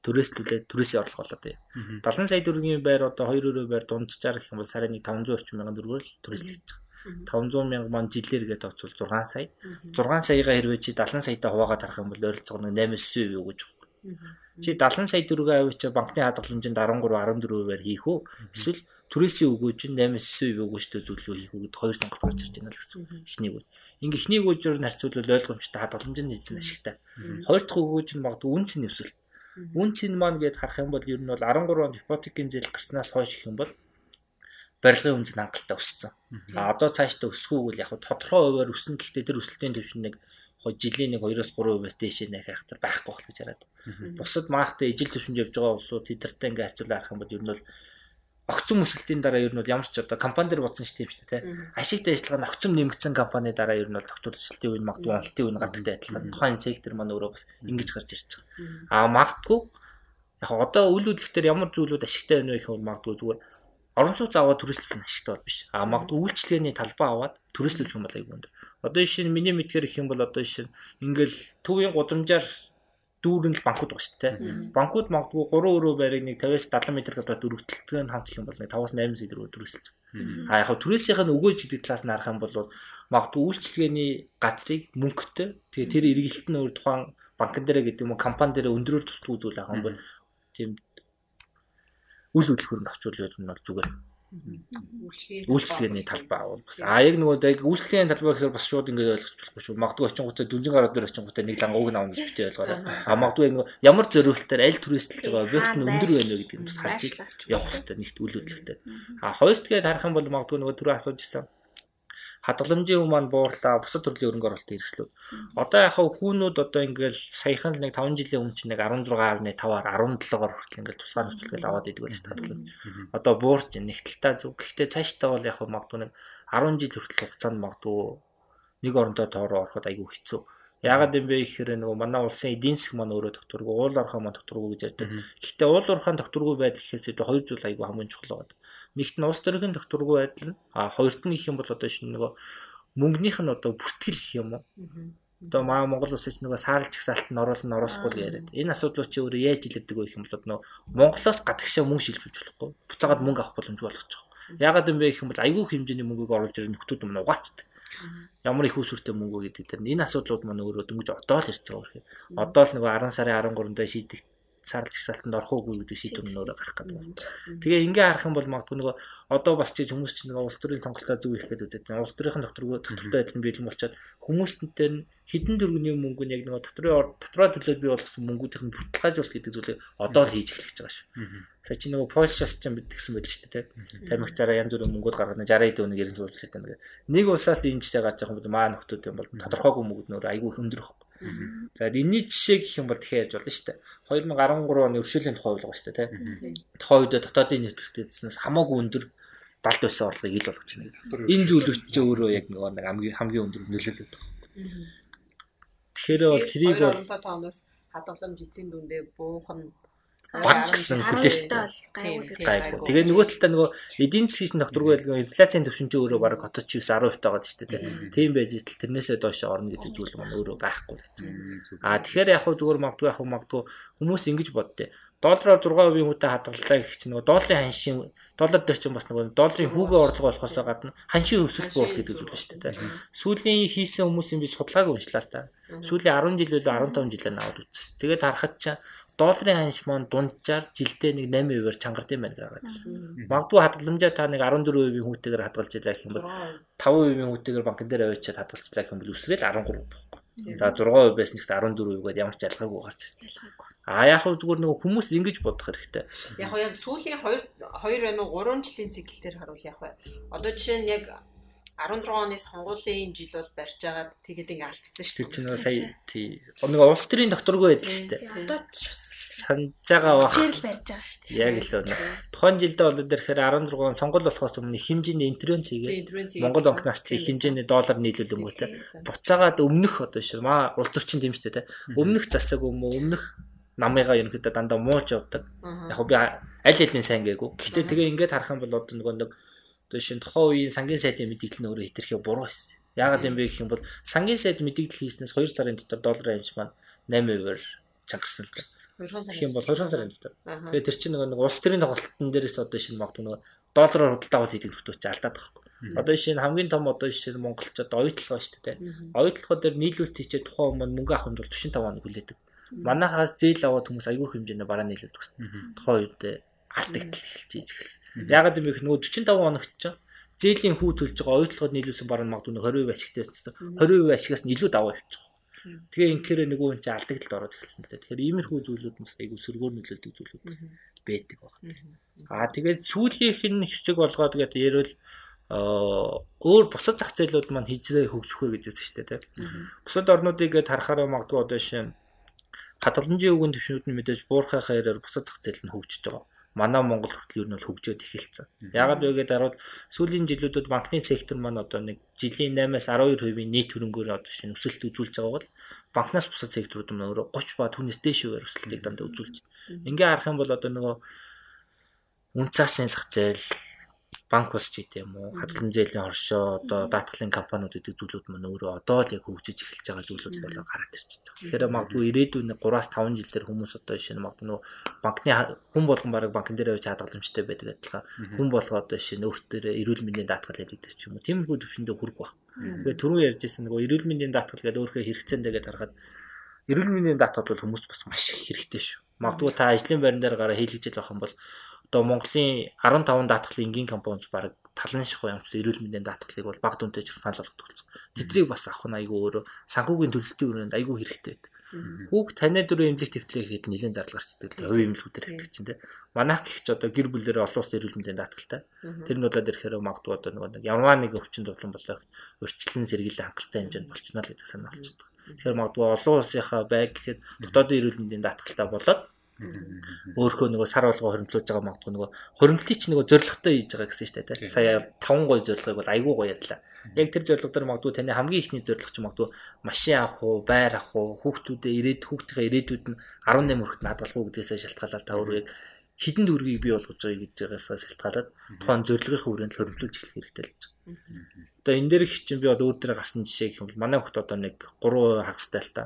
төрөөслүүлээд төрөөсөө орлого болоод байна. 70 сая төгрөгийн байр одоо 2 өрөө байр дунджаар гэх юм бол сарын 500 орчим мянган төгрөгөөр л төрөөслөж байгаа. 500 мянга маань жилээр гээд тоцвол 6 сая. 6 саяга хэрвээ чи 70 саятай хуваагаад харах юм бол ойролцоогоо 8-9% юу гэж байна. Чи 70 сая төгрөгөө авчиж банкны хадгаламжинд 13 14%-аар хийх үү? Эсвэл түрээсийн өгөөж нь 8-9% өгөөжтэй зүйлөө хийх гэд хоёр сонголт гарч ирж байна л гэсэн. Эхнийг үе. Ингээ эхнийг үеээр нь харьцуулбал ойлгомжтой хадгаламжийн нийцэн ашигтай. Хоёр дахь өгөөж нь магадгүй үн цэний өсөлт Үн цэн маань гээд харах юм бол ер нь бол 13 онд ипотекийн зээл гарснаас хойш гэх юм бол барилгын үнц нь хангалттай өссөн. А одоо цаашдаа өсөхүүг л яг тодорхой хуваар өснө гэхдээ тэр өсөлтийн түвшин нэг жилийн нэг 2-3%-аас дээшээ нэх хайхтар байхгүй болох гэж хараад. Бусад маахтай ижил түвшинд явж байгаа улсууд тэдэртэй ингээ харьцуулаад харах юм бол ер нь бол огцом өсөлтийн дараа ер нь бол ямар ч одоо компани дээр бодсон дээ тийм шүү дээ. Ашигтай ажиллагаа нь огцом нэмэгдсэн компани дараа ер нь бол тогтворчлтын үе магадгүй уналтын үе гадагтай адилхан тухайн сектор маань өөрөө бас ингэж гарч ирж байгаа. Аа магадгүй яг одоо үйл хөдлөлтөөр ямар зүйлүүд ашигтай байна вэ гэх юм магадгүй зүгээр орон сууц аваад төрөслөх нь ашигтай бол биш. Аа магадгүй үйлчлэгээний талбай аваад төрөслөх юм бол айгүй өндөр. Одоо жишээ нь миний мэдгээр их юм бол одоо жишээ нь ингээл төвийн гудамжаар дүүрэн л банкуд байгаа шүү дээ. Банкуд магадгүй 3 өрөө байрыг нэг 50-аас 70 м квадрат өргөдөлтөнд хамт их юм бол нэг 5-аас 8 сая төгрөг төрөсөлж. А яг түрээсийнх нь өгөөж гэдэг талаас нь харах юм бол магадгүй үйлчлэгээний газрыг мөнгөтэй тэгээ тэр эргэлт нь өөр тухайн банкн дээр гэдэг юм уу компани дээр өндрөөр тусдгүй зүйл авах юм бол тийм үл хөдлөх хөрөнгө авчруул ер нь бол зүгээр үйлчлэгээний талбай авал бас. А яг нөгөө яг үйлчлэгээний талбай гэхээр бас шууд ингэ ойлгож болохгүй шүү. Магадгүй очингуудаа дүнжин гараад дээр очингуудаа нэг лангууг нь авах гэж битээ ойлгоорой. А магадгүй нөгөө ямар зориултаар аль түрээсэлж байгаа объект нь өндөр байна вэ гэдгийг бас харж явах хэрэгтэй нэгт үйл хөдлөлтөд. А хоёрт гээд харах юм бол магадгүй нөгөө түрүү асууж ирсэн хадгаламжийн үн маань буурлаа бусад төрлийн хөрөнгө оруулалтын хэрэгслүүд. Одоо яг хүүнүүд одоо ингээл саяхан л нэг 5 жилийн өмнө чинь нэг 16.5-аар 17-оор хүртэл ингээл тусгай нөхцөлгөл аваад идэг байж хадгаламж. Одоо буурч нэг талтаа зүг. Гэхдээ цаашдаа бол яг магадгүй нэг 10 жил хүртэл хугацаанд магадгүй нэг оронтой тоороо ороход айгүй хэцүү. Яагаад юм бэ гэхээр нөгөө манай улсын эдийн засаг маань өөрөө докторгүй, уул орхон маань докторгүй гэж ярьдаг. Гэхдээ уул орхон докторгүй байдал гэхээс илүү хоёр зүйл айгүй хамгийн чухал байна. Нэгт нь улс төрийн докторгүй байдал, а хоёрт нь их юм бол одоо шинэ нөгөө мөнгөнийх нь одоо бүртгэл гэх юм уу? Одоо маа Монгол улсч нөгөө саарлж чагсаалт нь оруулна оруулахгүй л яриад. Энэ асуудлууд чи өөрөө яаж илэрдэг вэ гэх юм бол нөгөө Монголоос гадагшаа мөнгө шилжүүлж болохгүй. Буцаагаад мөнгө авах боломжгүй болгочих. Яагаад юм бэ гэх юм бол айгүй хэмжээний мөнгөийг оруулж ирэх нөхдүүд өмнө угаачдаг ямар их усүртэй мөнгө гэдэг дээр энэ асуудлууд маань өөрөө дөнгөж одоо л ирж байгаа хэрэг. Одоо л нөгөө 10 сарын 13-нд шийдэх сарлж салтанд орох уугүй гэдэг шийдвэр нь өөрөө гарах гэдэг байна. Тэгээ ингээ харах юм бол магадгүй нөгөө одоо бас чи хүмүүс чинь нөгөө улс төрийн сонголтоо зөв их гэдэг үзэж байна. Улс төрийн докторгүй доктортой адилхан биелэн болчоод хүмүүстэнтэй нь хідэн төгрөгийн мөнгө нь яг нөгөө дотроо дотроо төлөөд бий болгосон мөнгүүдийнх нь бүртэлгаажуулалт гэдэг зүйлийг одоо л хийж эхлэж байгаа шүү. Сая чи нөгөө Польшаас ч юм бидгсэн байл шүү дээ. Тамиг цараа янз бүрийн мөнгүүд гаргана 60 эд өнөг 90 суулж байгаа. Нэг улсаас дэмжиж байгаа жоохон бод маа нөхдүүд юм бол тодорхойгүй мөнгөд нөр айгүй хөндөр ихгүй. За энэний жишээ гэх юм бол тэгэхээр ярьж болно шүү дээ. 2013 оны өршөөлийн тухай болгоо шүү дээ. Тухайн үед дотоодын нийтлэлтээс хамаагүй өндөр далд байсан орлогыг ил болгож байна. Энэ зүйлүүд ч өөрөө яг нөгөө нэг хамгийн хамгийн өндөр нөлөөлөд байна. Тэгэхээр бол трийг бол 2017 оноос хадгаламж эцсийн дүндээ буухан баг гэсэн хүлээлттэй гайвуулж гайгүй. Тэгээ нөгөө талдаа нөгөө эдийн засгийн докторгүй байлгүй инфляцийн төвшин чинь өөрөө баг хотод ч 10% тагаад шүү дээ. Тийм байж итл тэрнээсээ доош орно гэдэг зүйл маань өөрөө байхгүй. Аа тэгэхээр яг хөө зүгээр магадгүй яг хөө магадгүй хүмүүс ингэж боддээ. Доллараар 6% хүнтэй хадгаллаа гэх чинь нөгөө долларын ханшийн доллар дээр чинь бас нөгөө долларын хүүгээ орлого болохоос гадна ханшийн өсөлт болт гэдэг зүйл шүү дээ. Сүүлийн хийсэн хүмүүсийн би судалгааг уншлаа л та. Сүүлийн 10 жил үл 15 жилээр наваад үзсэн. Тэгээд харахад чинь долларын ханш маань дунджаар жилдээ нэг 8%-аар чангард юм байна гэж ирсэн. Магадгүй хадгаламжаа та нэг 14% хүүтэйгээр хадгалж илаа гэх юм бол 5% хүүтэйгээр банкн дээр аваачаад хадгалж илаа гэх юм бол өсрээд 13 байхгүй. За 6% байсан ч гэсэн 14% гээд ямар ч ялгаагүй гарч ирсэн. А яг хөө зүгээр нөгөө хүмүүс ингэж бодох хэрэгтэй. Яг яг сүүлийн 2 2 байна уу 3 жилийн цикл дээр харуул яг бай. Одоо жишээ нь яг 16 оны сонгуулийн жил бол барьж агаад тэгээд ингээ алдсан шүү Тэр чинь сая тий. Нэг улс төрийн докторгүй байдаг шүү дээ. Одоо ч Санаж байгаа бах. хичээл барьж байгаа шүү дээ. Яг л өнө. Тухайн жилдээ бол дээрхээр 16 сонгол болохоос өмнө хэмжээний интервенц хийгээ. Монгол банкнаас чи хэмжээний доллар нийлүүлэнгүүтээ буцаагаад өмнөх одоо шүү. Маа улс төрчин дэмжтэй те. Өмнөх засаг юм уу? Өмнөх намыгаа ерөнхийдөө дандаа мууж явдаг. Яг би аль хэдийн сайн гээгүй. Гэхдээ тэгээ ингээд харах юм бол одоо нөгөө нэг одоо шинэ тухайн үеийн сангийн сайдын мэдээлэл нь өөрөө хэтэрхий буруу байсан. Яагаад юм бэ гэх юм бол сангийн сайд мэдээлэл хийснээс 2 сарын дотор долларын ханш маань 8%-аар чангарсан л дээ. 2 сар. Тэгэх юм бол 2 сарын дотор. Тэгээ тэр чинь нөгөө нэг улс төрийн тоглолтын дээрээс одоо шинэ магадгүй нөгөө доллараар худалдаа авалт хийдэг нөтөч алдаад байгаа. Одоо шинэ хамгийн том одоо шинэ монголчууд оюутлага шүү дээ. Оюутлагууд дээр нийлүүлэлт хийчээ тухайн өмнө мөнгө авахын тулд 45 хоног хүлээдэг. Манайхаас зээл аваад хүмүүс аягүй хэмжээний бараа нийлүүлдэг гэсэн. Тухайн үед алдагдал эхэлж ийж эхэлсэн. Ягаад гэвэл нөгөө 45 хоногт чинь зээлийн хүү төлж байгаа оюутлагууд нийлүүлсэн бараа магадгүй 20% ашигтайс гэсэн. 20% ашигаас нь илүү даваа явчих. Тэгээ инхээр нөгөө хүн чинь алдагдлд ороод эхэлсэн л дээ. Тэгэхээр иймэрхүү зүйлүүд бас айгүй сөргөөр нөлөөлдөг зүйлүүд бас байдаг байна. Аа тэгээд сүүлийнх нь хэсэг болгоод тэгээд ярил өөр бусад зах зээлүүд маань хижрээ хөгжих вэ гэж хэлсэн шүү дээ. Бусад орнуудыг гээд харахаараа магадгүй одоо жишээ нь хадгаламжийн үгэн төвшнүүд нь мэдээж буурхай хаягаар бусад зах зээл нь хөгжиж байгаа манай Монгол хүртэл юу нь бол хөгжөөд эхэлсэн. Яагаад вэ гэдээ харуул сүүлийн жилүүдэд банкны сектор маань одоо нэг жилийн 8-аас 12% нийт хөрөнгөөр одоо шинэ өсөлт үзүүлж байгаа бол банкнаас бусад секторууд маань өөрөө 30 ба түүнээс дээшээр өсөлтийг дандаа үзүүлж байна. Ингээ харах юм бол одоо нөгөө үнцаасны зах зээл банк ус ч гэдэм үү? Хадгалан зээлийн хоршоо одоо даатгалын компаниуд гэдэг зүйлүүд маань өөрөө одоо л яг хөгжиж эхэлж байгаа зүйлүүд болоо гараад ирж байгаа. Тэгэхээр магадгүй ирээдүйн 3-аас 5 жил дээр хүмүүс одоо шинэ магадгүй нөгөө банкны хүн болгон бараг банкн дээр явж хадгаламжтай байдаг адилхан. Хүн болго одоо шинэ өөртөө эрүүл мэндийн даатгал хэлдэг ч юм уу. Тиймэрхүү төвшөндөө хүрэх баг. Тэгэхээр түрүү ярьжсэн нөгөө эрүүл мэндийн даатгал гэдэг өөрөө хэрэгцээндээ гэдээ харахад эрүүл мэндийн даатгал бол хүмүүс бас маш их хэрэгтэй шүү. Магадгүй та ажлын байран дээр гараа хийлгэж байх юм бол одоо Монголын 15 даатгалын энгийн компаниуд баг талан шихуу юмч эрүүл мэндийн даатгалыг бол баг дүнтэй ч санал болгодог болсон. Тэдрийг бас авах нь айгүй өөрөө санхүүгийн төлөлтийн өрөөнд айгүй хэрэгтэй байдаг. Хүүг таны дөрөв эмнэлэг төвтлээ гэхэд нэлээд зардал гарчдаг л хувийн эмнэлгүүдээр хэлдэг чинь те. Манайх гэх ч одоо гэр бүлэрээ олон улсын эрүүл мэндийн даатгалтай. Тэр нь болоод ирэхээр магадгүй одоо нэг ямар нэг өвчин зовлон болоо өрчлөн сэргийлэх хангалттай хэмжээнд болчихно л гэдэг санаа болчихдог. Тэгэхээр магадгүй олон улсынхаа байг гэхэд дотоодын эрүүл мэндийн даатгалтай болоод Өөрхөө нөгөө сар болгоо хоримтлуулж байгаа магадгүй нөгөө хоримтлыг чи нөгөө зоригтой хийж байгаа гэсэн шүү дээ. Сая 5 гой зорилгыг бол айгүй гоё ярьлаа. Яг тэр зорилго дээр магадгүй таны хамгийн ихний зорилго ч магадгүй машин авах уу, байр авах уу, хүүхдүүдээ ирээд хүүхдийнхээ ирээдүйд нь 18 хүртэл уу гэдгээсээ шалтгаалаад та өөрөө хідэн дүүргийг бий болгож байгаа гэж байгаас шалтгаалаад тухайн зорилгын хүрээнд хоримтлуулж эхлэх хэрэгтэй л гэж байна. Одоо энэ дээр их чинь би одоо өөр дээр гарсан жишээ гэх юм бол манай хүүхд одоо нэг 3 хагастай л та.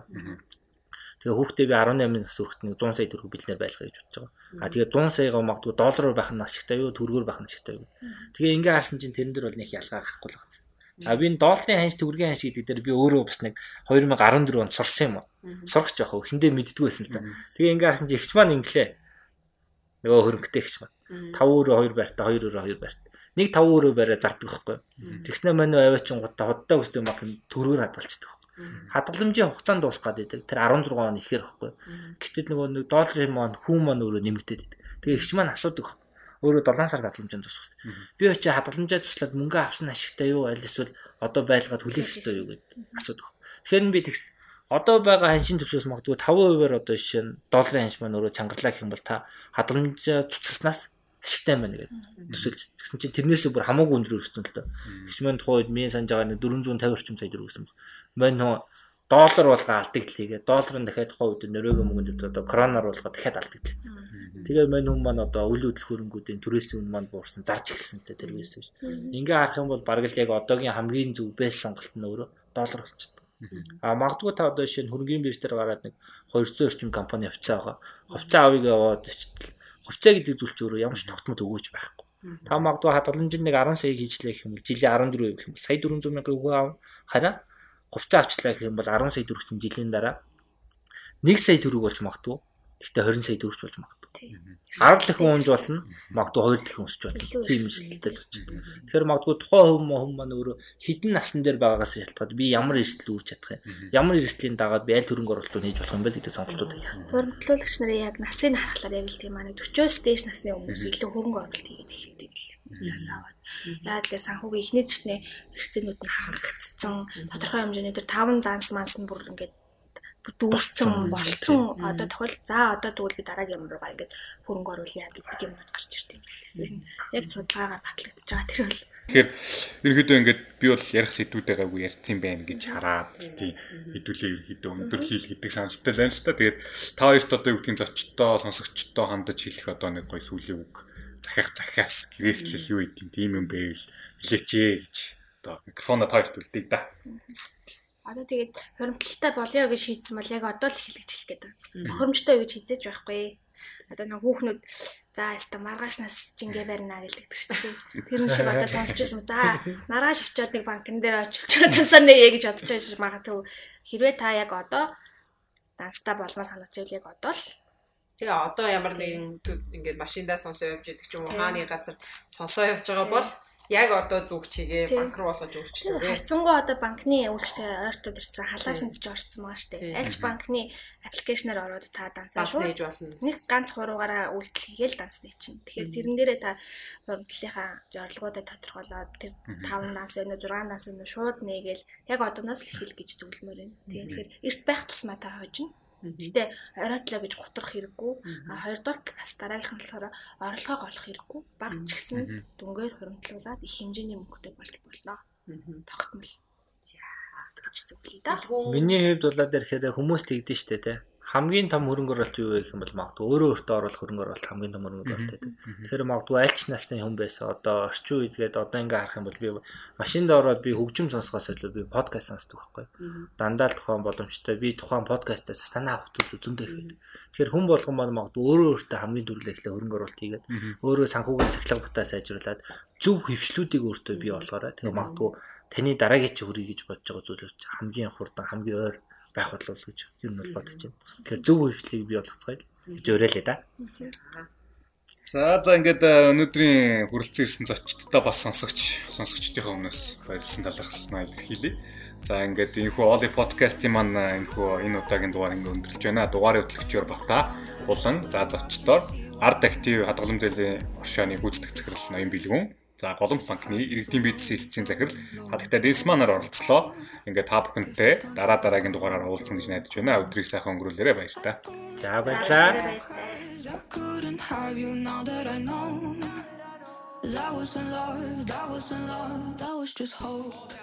Тэгээ хүүхдээ би 18 нас хүрэхэд нэг 100 сая төгрөг бэлнээр байлгах гэж бодож байгаа. А тэгээ 100 саягаа магадгүй доллараар байх нь ашигтай юу, төгрөгөөр байх нь ашигтай юу. Тэгээ ингээ харсан чинь тэрэн дээр бол нэг ялгаа гарахгүй л байна. А би энэ долларын ханш төгрөгийн ханш гэдэг дээр би өөрөө бас нэг 2014 онд сурсан юм аа. Сурах жоох хиндэ мэддгүү байсан л да. Тэгээ ингээ харсан чинь ихч маань инглээ. Нөгөө хөрөнгөтэй ихч маань. 5 өрөө 2 байртаа 2 өрөө 2 байрт. Нэг 5 өрөө бариа зардаг байхгүй. Тэгснэ маань аваачин гутаа худалдаа өсдөг мах төгрөгөөр хадгалцдаг Хадгаламжийн хугацаанд дуусах гэдэг. Тэр 16 он ихээр байхгүй. Гэтэл нөгөө нэг долларын маань хүн маань өөрөө нэмэгдээд байдаг. Тэгээ ихч маань асуудаг байхгүй. Өөрөө 7 сар хадгаламжийн тусах. Би очиж хадгаламжаа туслаад мөнгө авсан ашигтай юу аль эсвэл одоо байлгаад хүлээх ёстой юу гэдэг асуудаг байхгүй. Тэгэхээр би тэгс одоо байгаа ханшийн төвшөөс магадгүй 5%-аар одоо жишээ нь долларын ханш маань өөрөө чангарлаа гэх юм бол та хадгаламжаа цуцснаас ашигтай байна гэдэг. Төсөөлж тэгсэн чинь тэрнээсээ бүр хамаагүй өндөр өгсөн л доо. Хич маань тухайд мен санаж байгаа нэг 450 орчим сая төгрөг өгсөн. Мань нөө доллар болгоо алдагдлээ. Долларын дахиад тухайн үед нөрөөгөө мөнгөнд одоо короноор болгоо дахиад алдагдлээ. Тэгээ мань хүмүүс маань одоо үйл хөдлөх хөрөнгүүдийн түрээсийн үн маань буурсан зарж эхэлсэн л дээ тэр үеэс биш. Ингээ харах юм бол бараг л яг одоогийн хамгийн зөв бэс сонголт нь өөрөө доллар болчихсон. А магадгүй та одоо жишээ нь хөрөнгөний бирж дээр гараад нэг 200 орчим компани хувьцаа байгаа. Хувьцаа авъя яваад очтол хувьцаа гэдэг зүйл ч өөрөө ямар ч тогтмол өгөөж байхгүй. Та магадгүй хадгаламжинд нэг 10 сая хийжлээ гэх юм бол жилийн 14 гэх юм бол сая 400 мянган өгөө аав. Хараа хувьцаа авчлаа гэх юм бол 10 сая төгрөг чинь жилийн дараа 1 сая төгрөг болж магадгүй. Гэхдээ 20 сая төгрөж болж магадгүй. 10 дахин унж болно. Магадгүй 2 дахин өсч болно. Тийм эрсдэлтэй болж байна. Тэгэхээр магадгүй тухайн хүм хүм маань өөрөө хідэн насн дээр байгаагаас шалтгаад би ямар эрсдэл үүрч чадах юм. Ямар эрсдлийн дагаад би аль хөрөнгө оруулалтыг хийж болох юм бэ гэдэг сонголтууд хийсэн. Хөрөнгөлөөлөгч нарын яг насыг харахаар яг л тийм аа 40-оос дээш насны хүмүүс илүү хөрөнгө оруулалт хийгээд эхэлдэг юм л. Цаас аваад. Яг л санхүүгийн эхний зэгтний хэрэгцээнүүд нь хангагдсан. Тодорхой хэмжээний тэр 5 занс манс нь бүр ингээд дүүрсэн болцсон. одоо тохиол за одоо тэгвэл би дараагийн юм руугаа ингээд хөрөнгө оруулъя гэдэг юм гарч ирд юм бэл. Яг судалгаагаар батлагдчихж байгаа тэр бол. Тэгэхээр ерөнхийдөө ингээд би бол ярих сэдвүүдээ гайгүй ярьсан байх гэж хараад тийм. Хэдүүлээ ерөнхийдөө өндөрлөл гэдэг саналтай байна л та. Тэгээд та хоёрт одоо юу гэдгийг зочдтой сонсогчдтой хандаж хэлэх одоо нэг гоё сүлийн үг. Захиах захиас гэрээслэл юу гэдэг тийм юм байвал хэлээч ээ гэж одоо микрофоноо та хоёрт үлдээ да. Одоо тэгээд хуримтлалтай болёо гэж шийдсэн бол яг одоо л эхлэж хэлэх гээд байна. Тохиромжтой юу гэж хизээж байхгүй. Одоо нэг хүүхнүүд за яста маргааш нас жингээ барина гэлдэг шүү дээ. Тэр нь шиг одоо сонсч байсан. За маргааш очиод нэг банкн дээр очилж тасаа нэ гэж бодож байж магадгүй. Хэрвээ та яг одоо данстай болмоо санаж байл яг одоо л Тэгээ одоо ямар нэгэн ингээд машиндаа сонсоо явж идэг ч юм уу хааны газар сонсоо явж байгаа бол яг одоо зүг чигээ банк руу болгож өөрчлөлөө. Харцсангуу одоо банкны үйлчлэг ойртод ирсэн халаасан ч орцсон байгаа шүү дээ. Альч банкны аппликейшнээр ороод та дансаа шууд нээж болно. Нэг ганц хуруугаараа үйлдэл хийгээл дансны чинь. Тэгэхээр тэрэн дээрээ та хуримтлалынхаа зорилгоудыг тодорхойлоод тэр 5 данс өнө 6 данс өнө шууд нээгээл яг одооноос л хэл гэж зөвлөмөр байна. Тэгэхээр эрт байх тусмаа та хожно. Гэтэ оройтлоо гэж гутрах хэрэггүй. А хоёрдугаар бас дараагийнх нь болохоор орлогоо олох хэрэггүй. Баг ч гэсэн дүнгээр хуримтлуулаад их хэмжээний мөнгөтэй болж болно. Тогтмол. За гэж зөвлөе да. Миний хувьд бол ирэхээр хүмүүс тэгдэж штэ те хамгийн том хөрөнгө оруулалт юу вэ гэх юм бол магадгүй өөрөө өөртөө оруулах хөрөнгө оруулалт хамгийн том хөрөнгө оруулалт гэдэг. Тэгэхээр магадгүй альч насны хүн байсан одоо орчин үед гээд одоо ингээ харах юм бол би машинд ороод би хөгжим сонсохоос илүү би подкаст сонсдог байхгүй. Дандаа л тухайн боломжтой би тухайн подкастаас санаа авах зүйл зөндөө их байдаг. Тэгэхээр хүн болгон маань магадгүй өөрөө өөртөө хамгийн түрүүлээ ихлэ хөрөнгө оруулалт хийгээд өөрөө санхүүгийн сахилга бутаа сайжруулад зөв хөвшлүүдийг өөртөө бий болгоорой. Тэгээ магадгүй таны дараагийн чи хөрөй гэж бодож байгаа зүйлүүд хамгийн хурдан хамгийн ойр байх бодлоо гэж ер нь бол бодож байна. Тэгэхээр зөв хөвчлийг бий болгоцгоё гэж уриалъя да. За за ингээд э, өнөөдрийн хүрэлцэн ирсэн зочдтой бас сонсогч сонсогчдийнхаа өмнөөс баярлсан талархснаа илэрхийлье. За ингээд энэхүү Оли подкастын маань э, энэхүү энэ удаагийн дугаар ингээд өндөрлж байна. Дугаарын хөтлөгчөөр бата улан за зочдоор арт актив хадгалам зээлийн оршооны гүйцэтгэх захирал ноён бэлгүн За голомт банкны иргэдийн бизнес хэлтсийн захирал хадагтай Десманаар оролцлоо. Ингээ та бүхэнтэй дараа дараагийн дугаараар уулзсан гэж найдаж байна. Өдрийг сайхан өнгөрүүлээрэ баяр та. За баярлалаа. I was in love, I was in love, I was just hope.